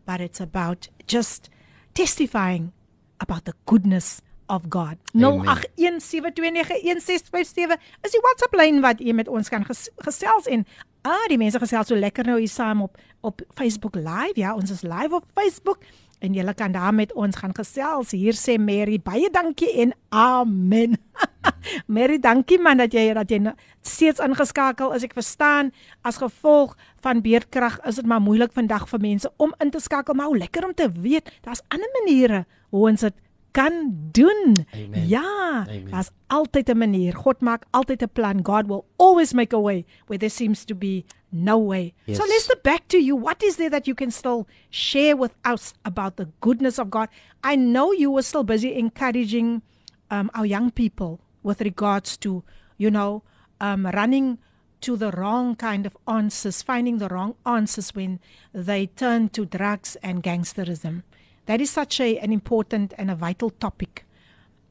but it's about just testifying about the goodness of God. Amen. 0817291657 is die WhatsApp lyn wat jy met ons kan ges gesels en ah die mense gesels so lekker nou hier saam op op Facebook live. Ja, ons is live op Facebook en julle kan daar met ons gaan gesels. Hier sê Mary baie dankie en amen. Mary, dankie man dat jy dat jy nou steeds ingeskakel is. Ek verstaan as gevolg van beerdkrag is dit maar moeilik vandag vir mense om in te skakel, maar hoe lekker om te weet daar's ander maniere hoe ons dit kan doen. Amen. Ja, daar's altyd 'n manier. God maak altyd 'n plan. God will always make a way where there seems to be no way. Yes. So let's look back to you. What is there that you can still share with us about the goodness of God? I know you were still busy encouraging um, our young people with regards to, you know, um, running to the wrong kind of answers, finding the wrong answers when they turn to drugs and gangsterism. That is such a, an important and a vital topic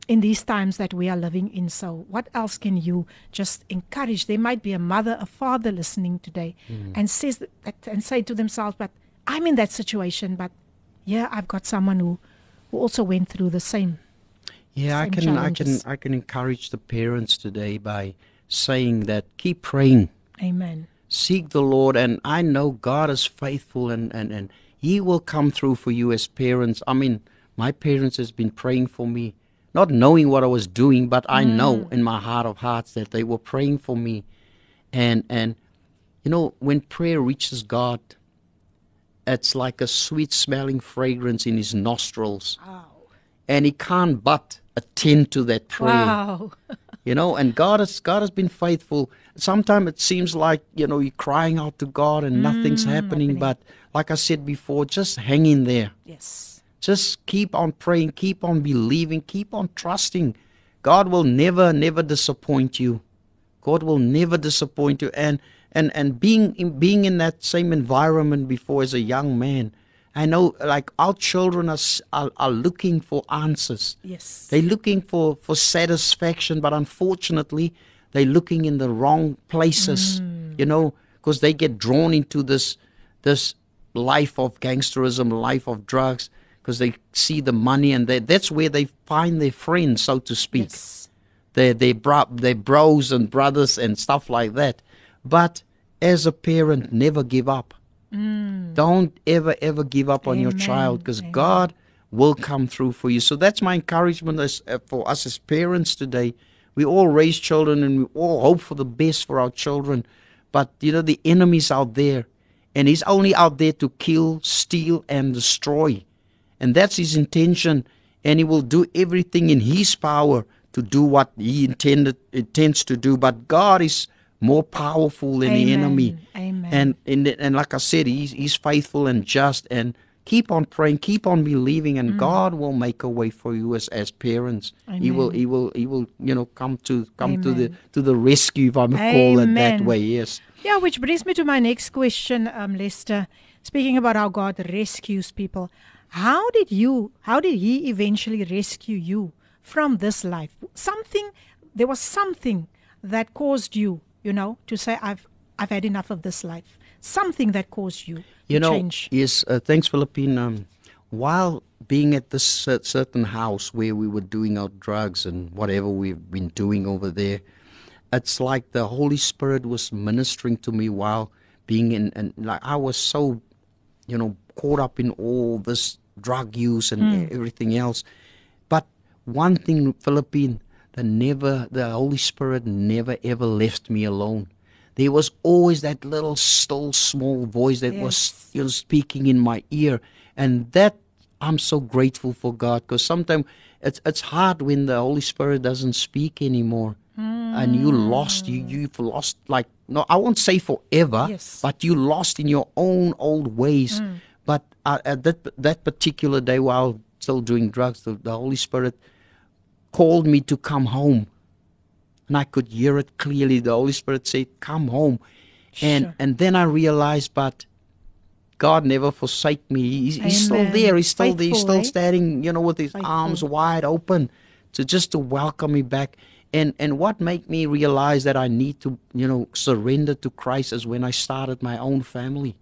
in these times that we are living in. So, what else can you just encourage? There might be a mother, a father listening today, hmm. and says that and say to themselves, "But I'm in that situation. But yeah, I've got someone who who also went through the same." Yeah, I can I can. I can encourage the parents today by saying that keep praying, Amen. seek the Lord, and I know God is faithful and and and He will come through for you as parents. I mean, my parents has been praying for me, not knowing what I was doing, but I mm. know in my heart of hearts that they were praying for me, and and You know, when prayer reaches God, it's like a sweet smelling fragrance in his nostrils. Wow. And he can't but attend to that prayer. Wow. You know, and God has God has been faithful. Sometimes it seems like, you know, you're crying out to God and nothing's mm, happening, happening. but like I said before, just hang in there. Yes. Just keep on praying, keep on believing, keep on trusting. God will never, never disappoint you. God will never disappoint you. And and and being in, being in that same environment before as a young man, I know like our children are are, are looking for answers. Yes. They're looking for for satisfaction, but unfortunately, they're looking in the wrong places. Mm. You know, because they get drawn into this this life of gangsterism, life of drugs, because they see the money, and they, that's where they find their friends, so to speak yes. their their bro, their bros and brothers and stuff like that. But as a parent, never give up. Don't ever ever give up on your child because God will come through for you. So that's my encouragement as, uh, for us as parents today. We all raise children and we all hope for the best for our children, but you know the enemy's out there, and he's only out there to kill, steal, and destroy. And that's his intention. And he will do everything in his power to do what he intended intends to do. But God is more powerful than the enemy. Amen. And and and like I said, he's he's faithful and just and keep on praying, keep on believing, Mm. and God will make a way for you as as parents. He will he will he will, you know, come to come to the to the rescue if I may call it that way, yes. Yeah, which brings me to my next question, um, Lester. Speaking about how God rescues people, how did you, how did He eventually rescue you from this life? Something, there was something that caused you, you know, to say, "I've, I've had enough of this life." Something that caused you You know, change. yes, uh, thanks, Philippine. Um, while being at this cer- certain house where we were doing our drugs and whatever we've been doing over there, it's like the Holy Spirit was ministering to me while being in, and like I was so, you know, caught up in all this drug use and e- everything else. But one thing, Philippine, the never, the Holy Spirit never ever left me alone. There was always that little still small voice that was Yes. you know, speaking in my ear, and that I'm so grateful for God because sometimes it's it's hard when the Holy Spirit doesn't speak anymore, and you lost you you've lost like no I won't say forever, Yes. but you lost in your own old ways. But uh, at that that particular day while still doing drugs, the, the Holy Spirit called me to come home. And I could hear it clearly. The Holy Spirit said, Come home. And Sure. and then I realized, but God never forsake me. He's, he's still there. He's still there. He's still standing, you know, with his arms wide open to just to welcome me back. And and what made me realize that I need to, you know, surrender to Christ is when I started my own family.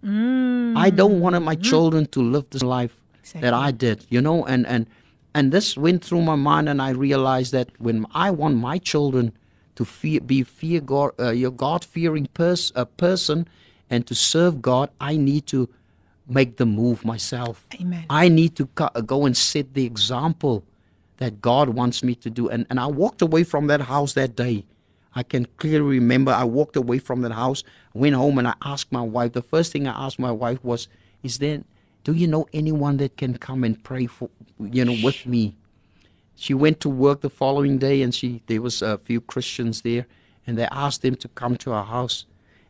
I don't want my children to live this life that I did, you know, and and and this went through my mind, and I realized that when I want my children to fear, be fear God, uh, your God fearing pers- uh, person, and to serve God, I need to make the move myself. Amen. I need to co- go and set the example that God wants me to do. And, and I walked away from that house that day. I can clearly remember I walked away from that house, went home, and I asked my wife. The first thing I asked my wife was, "Is there? Do you know anyone that can come and pray for you know with me?" She went to work the following day, and she there was a few Christians there, and they asked them to come to our house.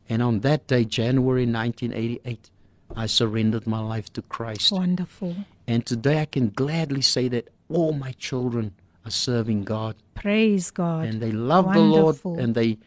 And on that day, January 1988, I surrendered my life to Christ. Wonderful. And today I can gladly say that all my children are serving God Praise God. and they love Wonderful. the Lord and they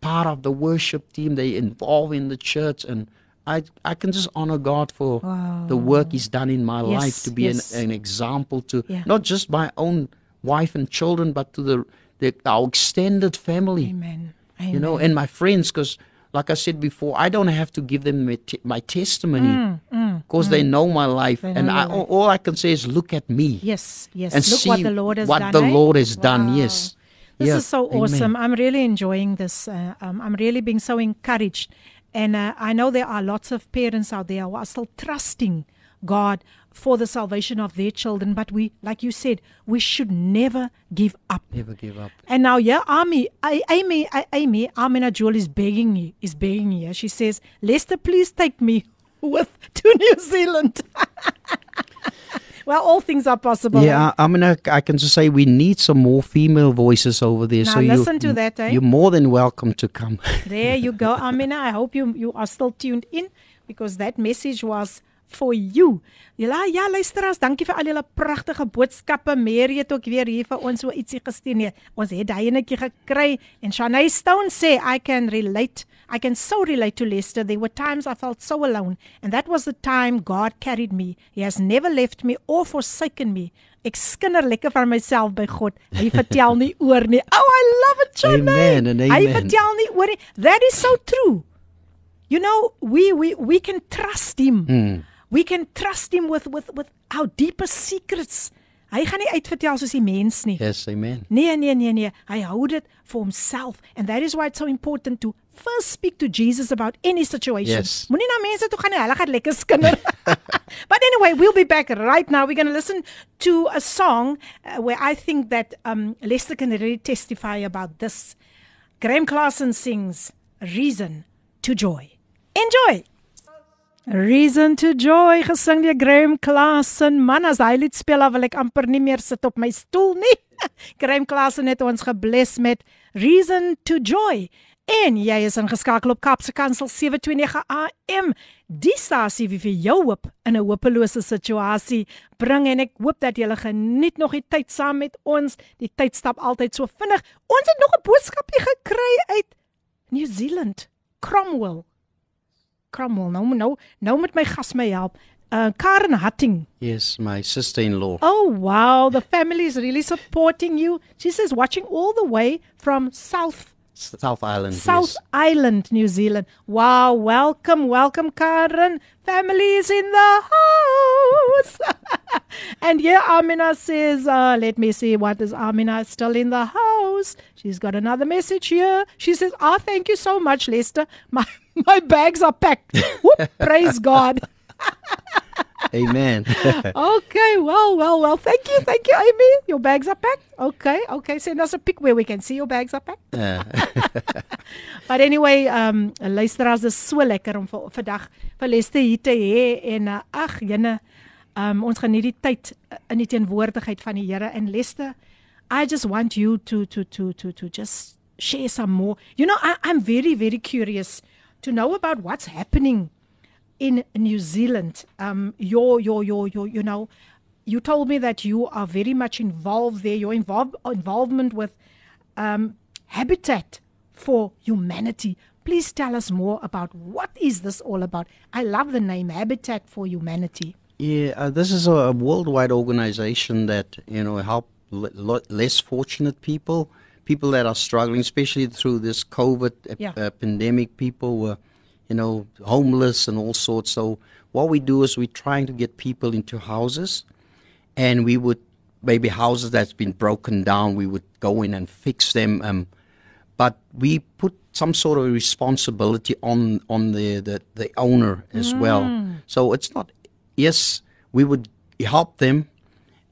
part of the worship team, they involved in the church and I I can just honor God for the work He's done in my life to be yes. an, an example to Yeah. not just my own wife and children, but to the, the our extended family Amen. Amen. you know, and my friends, because like I said before, I don't have to give them my, te- my testimony because they know my life, Mm, They and I, all, life. all I can say is look at me Yes, yes. and Look see what the Lord has what done. the eh? Lord has done. Yes, This Yeah, is so amen. awesome. I'm really enjoying this. Uh, um, I'm really being so encouraged. And uh, I know there are lots of parents out there who are still trusting God for the salvation of their children. But we, like you said, we should never give up. Never give up. And now, yeah, Amy, I, Amy, I, Amy, Amina Jewel is begging you, is begging you. She says, Lester, please take me with to New Zealand. well, all things are possible. Yeah, I, I mean, I, I can just say we need some more female voices over there. Now so you, listen to that, eh? You're more than welcome to come. There you go, Amina. I hope you you are still tuned in because that message was for you. Ja, ja, luisteraars, dankie vir al julle pragtige boodskappe. Mary het ook weer hier vir ons so ietsie gestuur. Nee, ons het daai enetjie gekry en Shanay Stone sê I can relate. I can so relate to Lester. There were times I felt so alone and that was the time God carried me. He has never left me or forsaken me. Ek skinder lekker van myself by God. Hy vertel nie oor nie. Oh, I love it, Shanay. Amen and Hy amen. vertel nie oor nie. That is so true. You know, we we we can trust him. Hmm. We can trust him with with with our deepest secrets. Hy gaan nie uitvertel soos die mens nie. yes, amen. Nee, nee, nee, nee. Hy hou dit for himself and that is why it's so important to first speak to Jesus about any situation. Yes. Moenie na mense toe gaan nie. Hulle gaan lekker skinder. but anyway, we'll be back right now. We're going to listen to a song uh, where I think that um Lester can really testify about this. Graham Clarkson sings Reason to Joy. Enjoy. Reason to Joy gesing deur Graham Clarkson. Man, as hy lied speel, dan wil ek amper nie meer sit op my stoel nie. Graham Clarkson het ons gebless met Reason to Joy. En jy is ingeskakel op Kapse Kansel 729 AM. Die stasie wie vir jou hoop in 'n hopelose situasie bring en ek hoop dat jy geniet nog die tyd saam met ons. Die tyd stap altyd so vinnig. Ons het nog 'n boodskapie gekry uit New Zealand. Cromwell. Cromwell. Nou nou nou met my gas my help. Uh Karen Hatting. Yes, my sister-in-law. Oh wow, the family is really supporting you. She says watching all the way from South South Island. South yes. Island, New Zealand. Wow, welcome, welcome, Karen. Family is in the house. and yeah, Amina says, uh, let me see, what is Amina still in the house? She's got another message here. She says, ah, thank you so much, Lester. My, my bags are packed. Whoop, praise God. Amen. Okay, well, well, well. Thank you, thank you, Amy. Your bags are packed. Okay, okay. Send us a pic where we can see your bags are packed. Uh, But anyway, um luisteraars, dis so lekker om vir vandag vir Leste hier te hê en uh, ag jene, um ons geniet die tyd uh, in die teenwoordigheid van die Here en Leste. I just want you to to to to to just share some more. You know, I, I'm very very curious to know about what's happening in New Zealand. Um your your your your you know, you told me that you are very much involved there. Your involve, involvement with um, Habitat for Humanity. Please tell us more about what is this all about. I love the name Habitat for Humanity. yeah, uh, this is a, worldwide organization that you know help less fortunate people, people that are struggling, especially through this COVID Yeah. uh, pandemic. People were, you know, homeless and all sorts. So what we do is we're trying to get people into houses, and we would maybe houses that's been broken down. We would go in and fix them. Um, but we put some sort of responsibility on on the the, the owner as well. So it's not yes, we would help them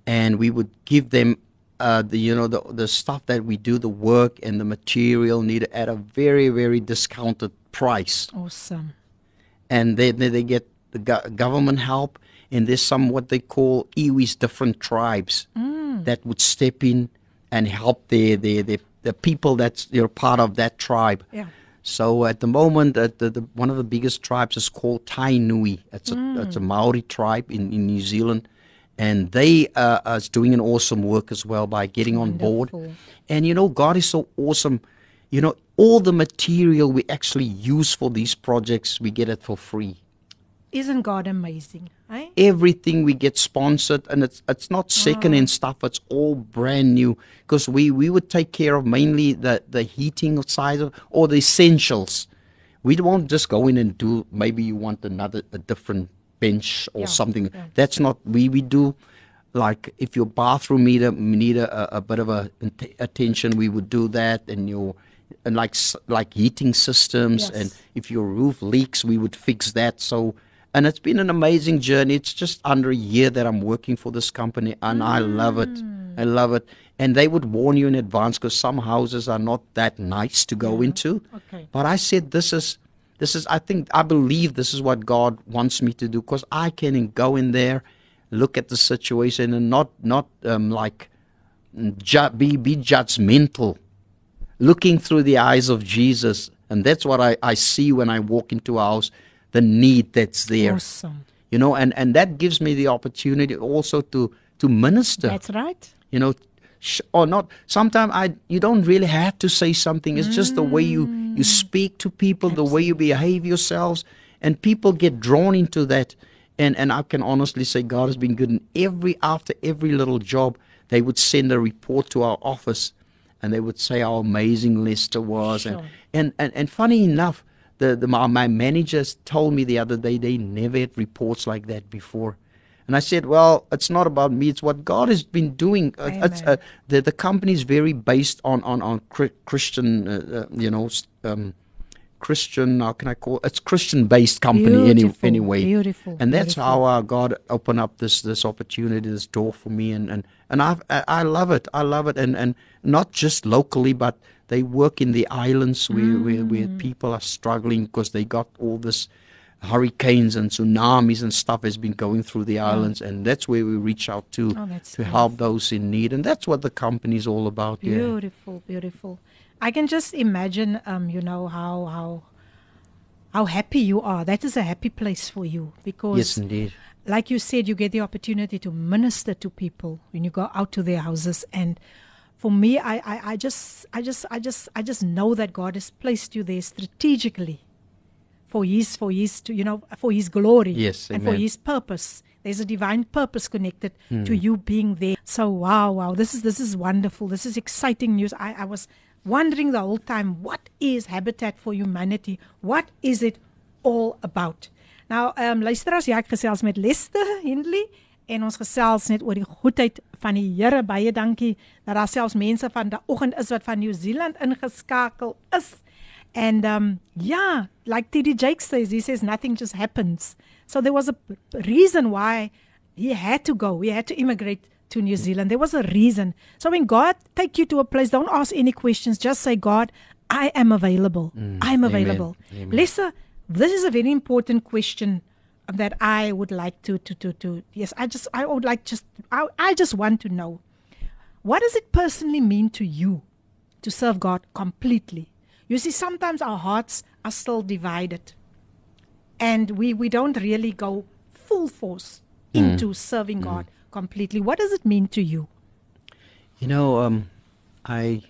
and we would give them uh, the you know the the stuff that we do the work and the material needed at a very very discounted price. Awesome. and they they, they get the go- government help and there's some what they call iwis different tribes that would step in and help the the the, the people that's you know part of that tribe. Yeah. so at the moment uh, the, the one of the biggest tribes is called Tainui. It's a it's a Maori tribe in, in New Zealand and they uh, are doing an awesome work as well by getting on board and you know, God is so awesome. You know, all the material we actually use for these projects, we get it for free. Isn't God amazing? Eh? Everything we get sponsored, and it's it's not second hand stuff. It's all brand new because we we would take care of mainly the the heating side of, or the essentials. We won't just go in and do. Maybe you want another a different bench or Yeah, something. yeah. That's not we we do. Like if your bathroom need a need a, a bit of a attention, we would do that, and your and like like heating systems, Yes. and if your roof leaks, we would fix that. So And it's been an amazing journey. It's just under a year that I'm working for this company, and I love it. I mm. love it. And they would warn you in advance because some houses are not that nice to go into. Okay. But I said, this is, this is. I think I believe this is what God wants me to do because I can go in there, look at the situation, and not not um, like ju- be be judgmental, looking through the eyes of Jesus, and that's what I I see when I walk into a house, the need that's there, Awesome. you know, and and that gives me the opportunity also to to minister That's right. you know sh- or not. Sometimes i you don't really have to say something. It's just the way you you mm. speak to people the way you behave yourselves and people get drawn into that. And and i can honestly say god has been good and every after every little job they would send a report to our office and they would say how amazing lester was. And, and and and funny enough the, the my, my managers told me the other day they never had reports like that before and I said, well, it's not about me. It's what God has been doing. Uh, It's, uh, the the company is very based on on on Christian, uh, uh, you know, um, Christian. How can I call? It's Christian based company any, anyway. beautiful, And that's beautiful. how uh, God opened up this this opportunity, this door for me, and and and I I love it. I love it, and and not just locally, but they work in the islands where where, where Mm. people are struggling because they got all this hurricanes and tsunamis and stuff has been going through the islands and that's where we reach out to Oh, to help those in need and that's what the company is all about yeah Beautiful, beautiful. I can just imagine, um, you know how how how happy you are. That is a happy place for you because, yes indeed like you said, you get the opportunity to minister to people when you go out to their houses. And for me, I, I, I just, I just, I just, I just know that God has placed you there strategically for His, for His, to you know, for His glory. Yes, and for. His purpose. There's a divine purpose connected to you being there. So wow, wow, this is this is wonderful. This is exciting news. I, I was wondering the whole time, what is Habitat for Humanity? What is it all about? Nou, um, luisteraars, ja, ek gesels met Lester Hindley en ons gesels net oor die goedheid van die Here. Baie dankie dat daar selfs mense van die oggend is wat van New Zealand ingeskakel is. And um, yeah, like TD Jake says, he says nothing just happens. So there was a reason why he had to go. He had to immigrate to New Zealand. There was a reason. So when God take you to a place, don't ask any questions. Just say, God, I am available. I'm available. Lisa, this is a very important question that I would like to to to to. Yes, I just I would like just I, I just want to know. What does it personally mean to you to serve God completely? You see, sometimes our hearts are still divided, and we, we don't really go full force hmm. into serving hmm. God completely. What does it mean to you? you know um i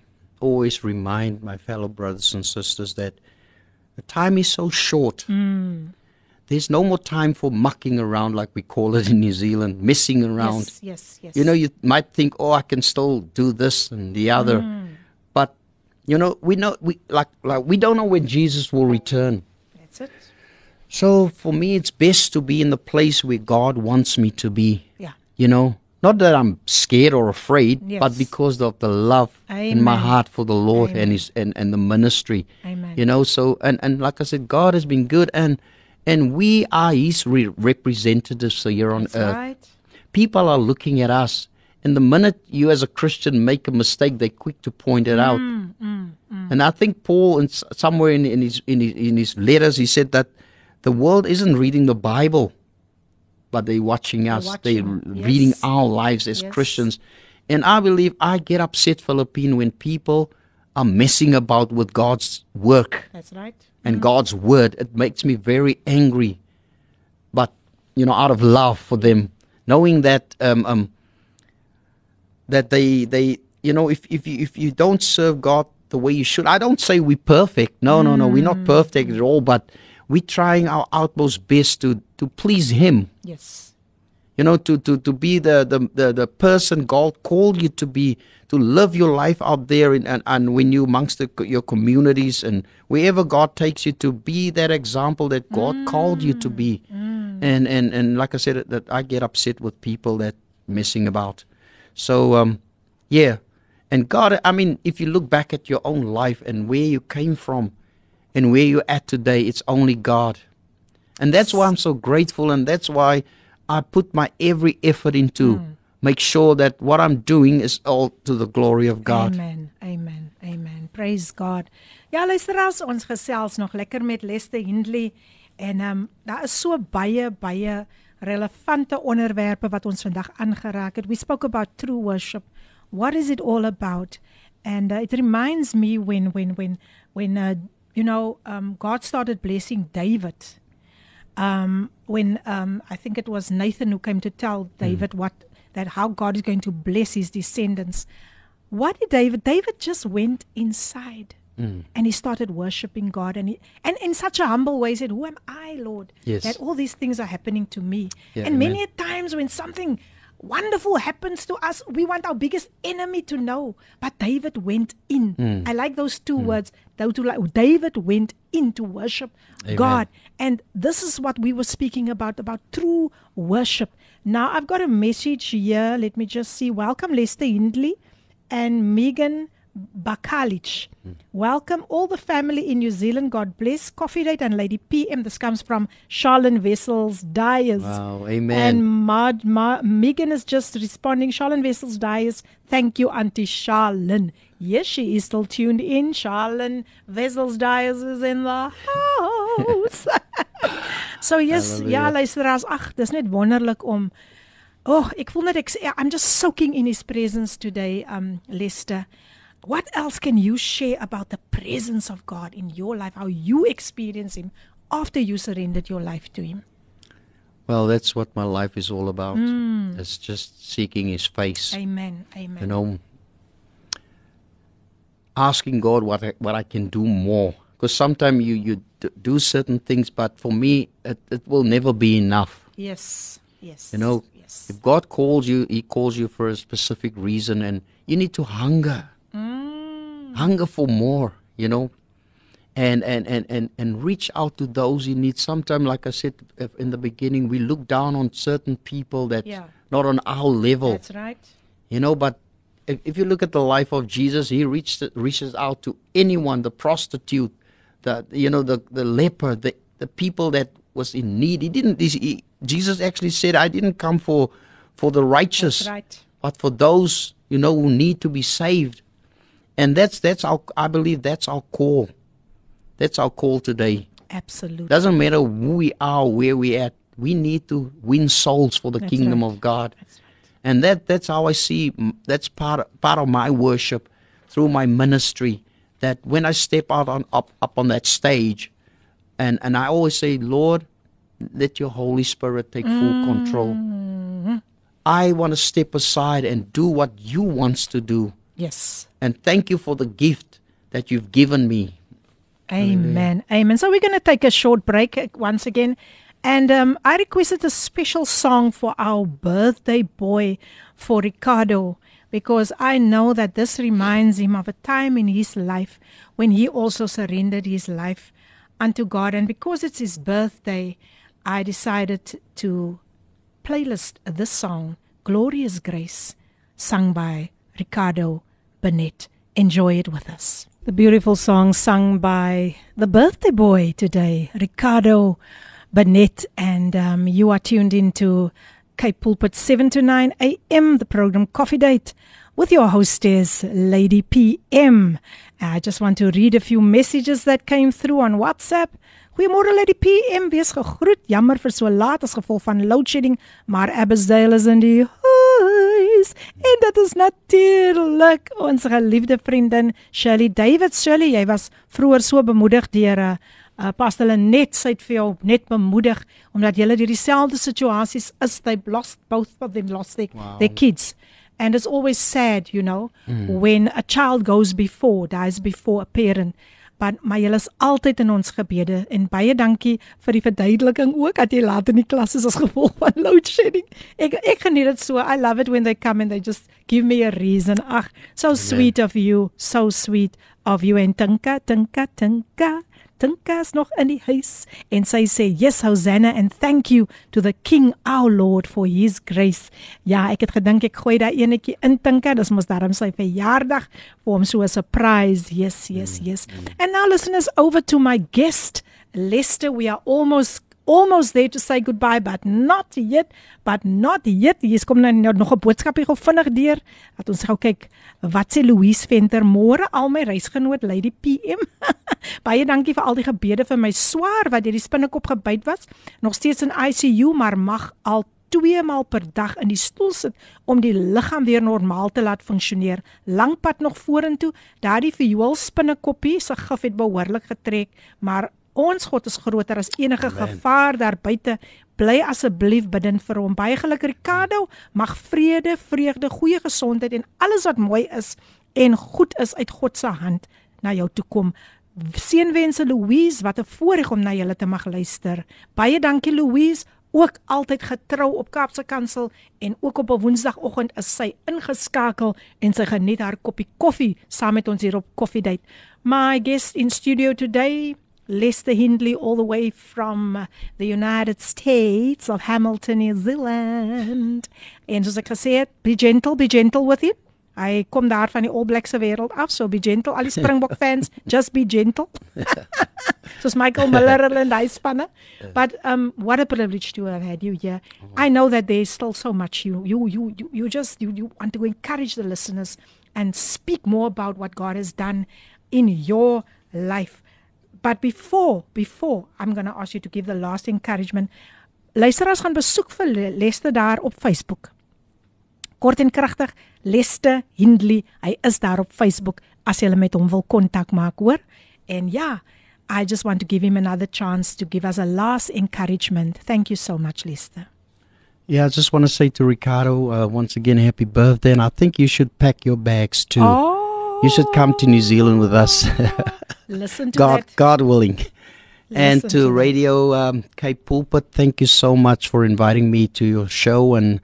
always remind my fellow brothers and sisters that the time is so short. Hmm. There's no more time for mucking around like we call it in new zealand messing around. Yes, yes, yes. You know, you might think, oh, I can still do this and the other, but you know, we know we like like we don't know when Jesus will return. that's it. So for me, it's best to be in the place where God wants me to be. Yeah. You know, not that I'm scared or afraid, but because of the love in my heart for the Lord Amen. and His and, and the ministry. Amen. You know, so and and like I said, God has been good, and and we are His re- representatives here on That's earth right. people are looking at us and the minute you as a christian make a mistake they're quick to point it out Mm, and i think paul in, somewhere in, in, his, in, his, in his letters he said that the world isn't reading the bible but they're watching us they're watching, reading yes. our lives as Yes. christians and i believe i get upset philippine when people are messing about with god's work That's right. and God's word, it makes me very angry. But you know, out of love for them, knowing that um, um, that they they you know, if if you if you don't serve God the way you should, I don't say we're perfect. No, no, no, we're not perfect at all. But we're trying our utmost best to to please Him. Yes. You know, to to to be the the the, the person God called you to be, to live your life out there, in, and and when you amongst the, your communities and wherever God takes you to be that example that God called you to be. Mm. Mm. And and and like I said, that I get upset with people that messing about. So um, yeah, and God, I mean, if you look back at your own life and where you came from, and where you're at today, it's only God. And that's why I'm so grateful and that's why I put my every effort into Hmm. make sure that what I'm doing is all to the glory of God. Amen. Amen. Amen. Praise God. Ja, luisteraars, ons gesels nog lekker met Lester Hindley en ehm um, daar is so baie baie relevante onderwerpe wat ons vandag aangeraak het. We spoke about true worship. What is it all about? And uh, it reminds me when when when when uh, you know um, God started blessing David. um, when um, I think it was Nathan who came to tell David what that how God is going to bless his descendants. What did David? David just went inside Mm. and he started worshiping God, and he and in such a humble way he said, "Who am I, Lord, Yes. that all these things are happening to me?" Yeah, and many amen. a times when something wonderful happens to us, we want our biggest enemy to know. But David went in. Mm. I like those two mm. words. Two, like, David went in to worship Amen. God. And this is what we were speaking about about true worship. Now I've got a message here. Let me just see. Welcome, Lester Hindley and Megan Bakalic. Welcome all the family in New Zealand. God bless. Coffee date and Lady PM. This comes from Charlene Vessels Dyers. Wow, amen. And Mad, Ma, Megan is just responding. Charlene Vessels Dyers. Thank you, Auntie Charlene. Yes, she is still tuned in. Charlene Vessels Dyers is in the house. so yes, ja, luisteraars, ag, dis net wonderlik om Oh, ek voel net ek I'm just soaking in his presence today, um Lester. What else can you share about the presence of God in your life? How you experience him after you surrendered your life to him? Well, that's what my life is all about. It's just seeking His face. Amen. Amen. You know, asking God what I, what I can do more. Because sometimes you you do certain things, but for me, it, it will never be enough. Yes. Yes. You know, Yes. if God calls you, He calls you for a specific reason, and you need to hunger, Mm. Hunger for more. You know, and and and and and reach out to those in need. Sometimes, like I said in the beginning, we look down on certain people that Yeah. not on our level. That's right. You know, but if, if you look at the life of Jesus, he reached, reaches out to anyone, the prostitute, the you know, the, the leper, the, the people that was in need. He didn't he, Jesus actually said, I didn't come for for the righteous, right. but for those, you know, who need to be saved. And that's that's our I believe that's our call. That's our call today. Absolutely. Doesn't matter who we are, where we at. We need to win souls for the That's kingdom right. of God. Right. And that that's how I see mm, that's part part of my worship through my ministry that when I step out on up up on that stage and and I always say Lord let your holy spirit take full control. I want to step aside and do what you wants to do. Yes. And thank you for the gift that you've given me. Amen. Amen. So we're going to take a short break uh, once again. And um, I requested a special song for our birthday boy, for Ricardo, because I know that this reminds him of a time in his life when he also surrendered his life unto God. And because it's his birthday, I decided to playlist this song, Glorious Grace, sung by Ricardo Burnett. Enjoy it with us. The beautiful song sung by the birthday boy today, Ricardo Burnett, and um, you are tuned into Cape Pulpit 7 to 9 a.m., the program Coffee Date with your hostess, Lady PM. I just want to read a few messages that came through on WhatsApp. Goeiemôre Lady PM, wees gegroet. Jammer vir so laat as gevolg van load shedding, maar Abbotsdale is in die huis. En dit is natuurlik ons geliefde vriendin Shirley David. Shirley, jy was vroeër so bemoedig deur 'n uh, pastor net sy het vir jou net bemoedig omdat julle deur dieselfde situasies is. They lost both of them lost their, Wow. their kids. And it's always sad, you know, when a child goes before, dies before a parent. Maar maar julle is altyd in ons gebede en baie dankie vir die verduideliking ook dat jy laat in die klas is as gevolg van load shedding. Ek ek geniet dit so. I love it when they come and they just give me a reason. Ag, so sweet of you, so sweet of you en Tinka, Tinka, Tinka. Tinka is nog in die huis en sy sê yes Hosanna and thank you to the King our Lord for his grace. Ja, ek het gedink ek gooi daai enetjie in Tinka, dis mos daarom sy verjaardag vir hom so 'n surprise. Yes, yes, yes. And now listeners over to my guest Lester. We are almost almost there to say goodbye but not yet, but not yet. Hier kom nou nog 'n boodskapie gou vinnig deur. Laat ons gou kyk wat sê Louise Venter môre al my reisgenoot Lady PM. Baie dankie vir al die gebede vir my swaar wat deur die spinnekop gebyt was. Nog steeds in ICU, maar mag al twee maal per dag in die stoel sit om die liggaam weer normaal te laat funksioneer. Lang pad nog vorentoe. Daardie viool spinnekoppie se gif het behoorlik getrek, maar ons God is groter as enige Amen. gevaar daar buite. Bly asseblief bidden vir hom. Baie geluk Ricardo. Mag vrede, vreugde, goeie gesondheid en alles wat mooi is en goed is uit God se hand na jou toe kom. Seënwense Louise, wat 'n voorreg om na julle te mag luister. Baie dankie Louise, ook altyd getrou op Kaapse Kansel en ook op 'n Woensdagoggend is sy ingeskakel en sy geniet haar koppie koffie saam met ons hier op Coffee Date. My guest in studio today Lester Hindley all the way from the United States of Hamilton, New Zealand. En soos ek gesê het, be gentle, be gentle with him. Hy kom daar van die All Blacks se wêreld af, so be gentle. Al die Springbok fans, just be gentle. soos Michael Miller and hy spanne. But um what a privilege to have had you here. I know that there's still so much you you you you, you just you, you want to encourage the listeners and speak more about what God has done in your life. But before before I'm going to ask you to give the last encouragement. Luisteraars gaan besoek vir Lester daar op Facebook. Kort en kragtig, Lester Hindley, hy is daar op Facebook as jy met hom wil kontak maak, hoor? En ja, I just want to give him another chance to give us a last encouragement. Thank you so much, Lester. Yeah, I just want to say to Ricardo uh, once again, happy birthday, and I think you should pack your bags too. Oh, You should come to New Zealand with us, listen to God, that. God willing. and Listen to. Radio um, Cape Pulpit, thank you so much for inviting me to your show and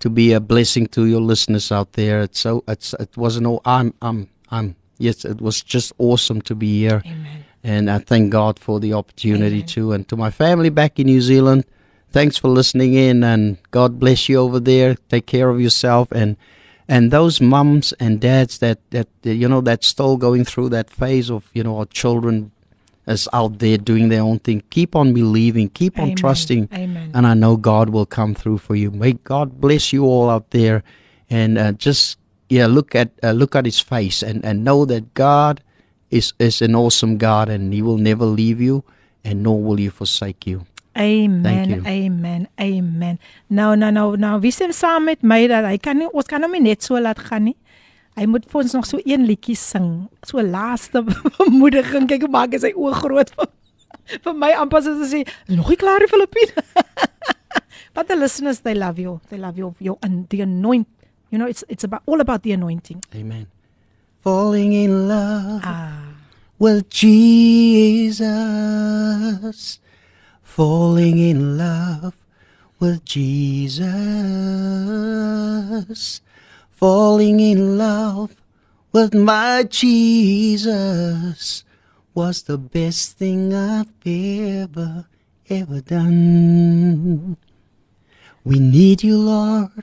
to be a blessing to your listeners out there. It's so it's it wasn't all I'm I'm I'm yes, it was just awesome to be here. Amen. And I thank God for the opportunity Amen. too. And to my family back in New Zealand, thanks for listening in and God bless you over there. Take care of yourself and and those mums and dads that that you know that's still going through that phase of you know our children is out there doing their own thing. Keep on believing, keep on Amen. trusting, Amen. and I know God will come through for you. May God bless you all out there, and uh, just yeah, look at uh, look at His face and and know that God is is an awesome God, and He will never leave you, and nor will He forsake you. Amen. Amen. Amen. Nou nou nou nou wie stem saam met my dat hy kan nie ons kan hom nie net so laat gaan nie. Hy moet vir ons nog so een liedjie sing. So laaste bemoediging. Kyk hoe maak hy sy oë groot vir, vir my amper soos hy sê, nog nie klaar die Filippine. But the listeners they love you. They love you your and the anoint. You know it's it's about all about the anointing. Amen. Falling in love. Ah. with Jesus, falling in love with Jesus, falling in love with my Jesus was the best thing I've ever, ever done. We need you, Lord.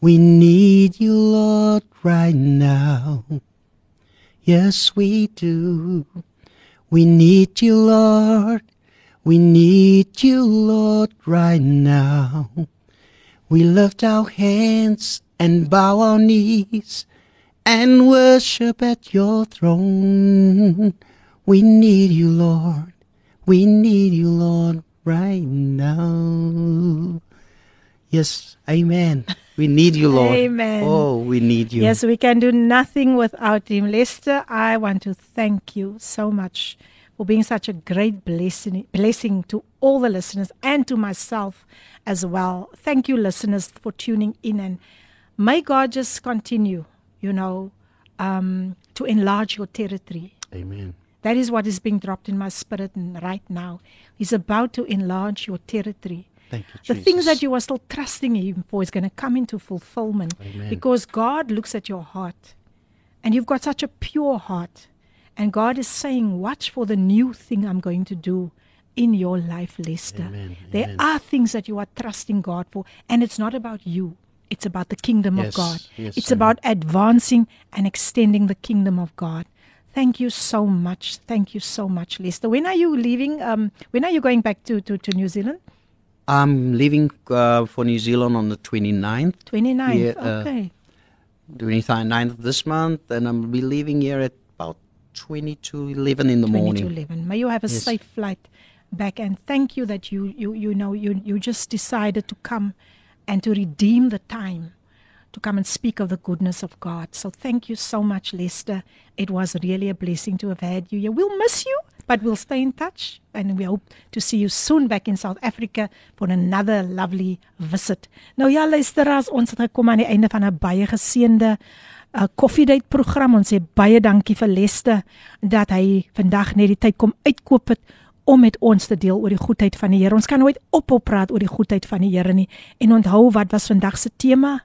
We need you, Lord, right now. Yes, we do. We need you, Lord. We need you, Lord, right now. We lift our hands and bow our knees and worship at your throne. We need you, Lord. We need you, Lord, right now. Yes, amen. We need you, Lord. Amen. Oh, we need you. Yes, we can do nothing without him. Lester, I want to thank you so much for being such a great blessing, blessing to all the listeners and to myself as well. Thank you, listeners, for tuning in. And may God just continue, you know, um, to enlarge your territory. Amen. That is what is being dropped in my spirit right now. He's about to enlarge your territory. Thank you, The things that you are still trusting Him for is going to come into fulfillment Amen. because God looks at your heart and you've got such a pure heart. And God is saying, Watch for the new thing I'm going to do in your life, Lester. Amen. There Amen. are things that you are trusting God for, and it's not about you. It's about the kingdom Yes, of God. yes, it's amen. about advancing and extending the kingdom of God. Thank you so much. Thank you so much, Lester. When are you leaving? Um, when are you going back to, to, to New Zealand? I'm leaving uh, for New Zealand on the 29th, 29th. Yeah, uh, okay. 29th of this month, and I'm be leaving here at about 20 to 11 in the 20 morning. to 11. May you have a Yes. safe flight back and thank you that you you you know you you just decided to come and to redeem the time to come and speak of the goodness of God. So thank you so much Lester. It was really a blessing to have had you here. We'll miss you, but we'll stay in touch and we hope to see you soon back in South Africa for another lovely visit. Nou ja, luisteraars, ons het gekom aan die einde van 'n baie geseënde uh, Coffee Date program. Ons sê baie dankie vir Leste dat hy vandag net die tyd kom uitkoop het om met ons te deel oor die goedheid van die Here. Ons kan nooit ophou praat oor die goedheid van die Here nie. En onthou wat was vandag se tema?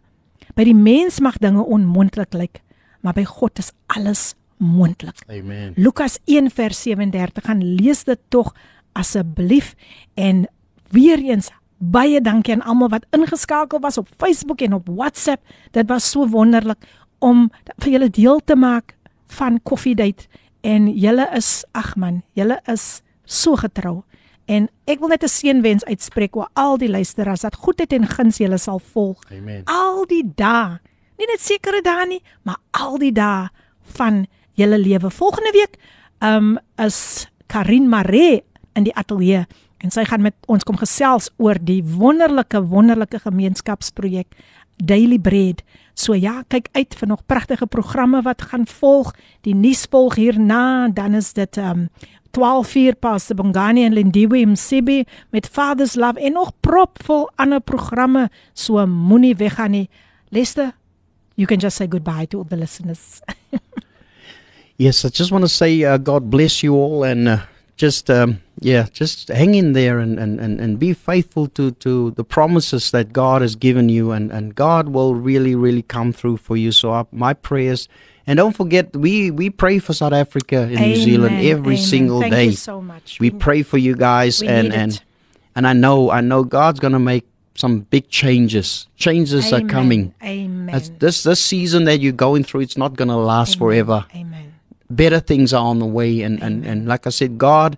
By die mens mag dinge onmoontlik lyk, maar by God is alles moontlik. Amen. Lukas 1 vers 37 gaan lees dit tog asseblief en weer eens baie dankie aan almal wat ingeskakel was op Facebook en op WhatsApp. Dit was so wonderlik om vir julle deel te maak van Coffee Date en julle is ag man, julle is so getrou. En ek wil net 'n seënwens uitspreek oor al die luisteraars dat goedheid en guns julle sal volg Amen. al die dae. Nie net sekere dae nie, maar al die dae van julle lewe. Volgende week um is Karin Maree in die ateljee en sy gaan met ons kom gesels oor die wonderlike wonderlike gemeenskapsprojek Daily Bread. So ja, kyk uit vir nog pragtige programme wat gaan volg. Die nuus volg hierna, dan is dit um 12 uur pas die Bongani en Lindiwe Msibi met Father's Love en nog propvol ander programme. So moenie weggaan nie. Lester, you can just say goodbye to all the listeners. Yes, I just want to say uh, God bless you all and uh, just um, yeah, just hang in there and, and, and, and be faithful to, to the promises that God has given you and, and God will really really come through for you. So uh, my prayers and don't forget we we pray for South Africa and New Zealand every amen. single Thank day. you so much. we pray for you guys we and and it. and I know I know God's going to make some big changes. Changes are coming. Amen. That's, this this season that you're going through it's not going to last forever Amen. Better things are on the way and, and, and like I said, God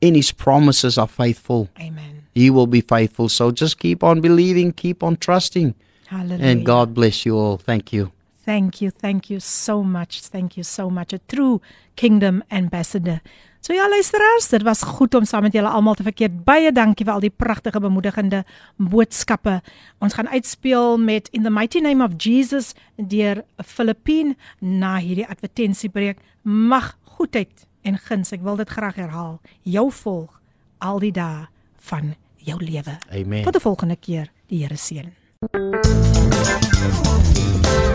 in his promises are faithful. Amen. He will be faithful. So just keep on believing, keep on trusting. Hallelujah. And God bless you all. Thank you. Thank you, thank you so much. Thank you so much. A true kingdom ambassador. So ja luisteraars, dit was goed om saam met julle almal te verkeer. Baie dankie vir al die pragtige bemoedigende boodskappe. Ons gaan uitspeel met In the Mighty Name of Jesus deur Filippine na hierdie advertensiebreek. Mag goedheid en guns, ek wil dit graag herhaal, jou volg al die dae van jou lewe. Amen. Tot 'n volgende keer. Die Here seën.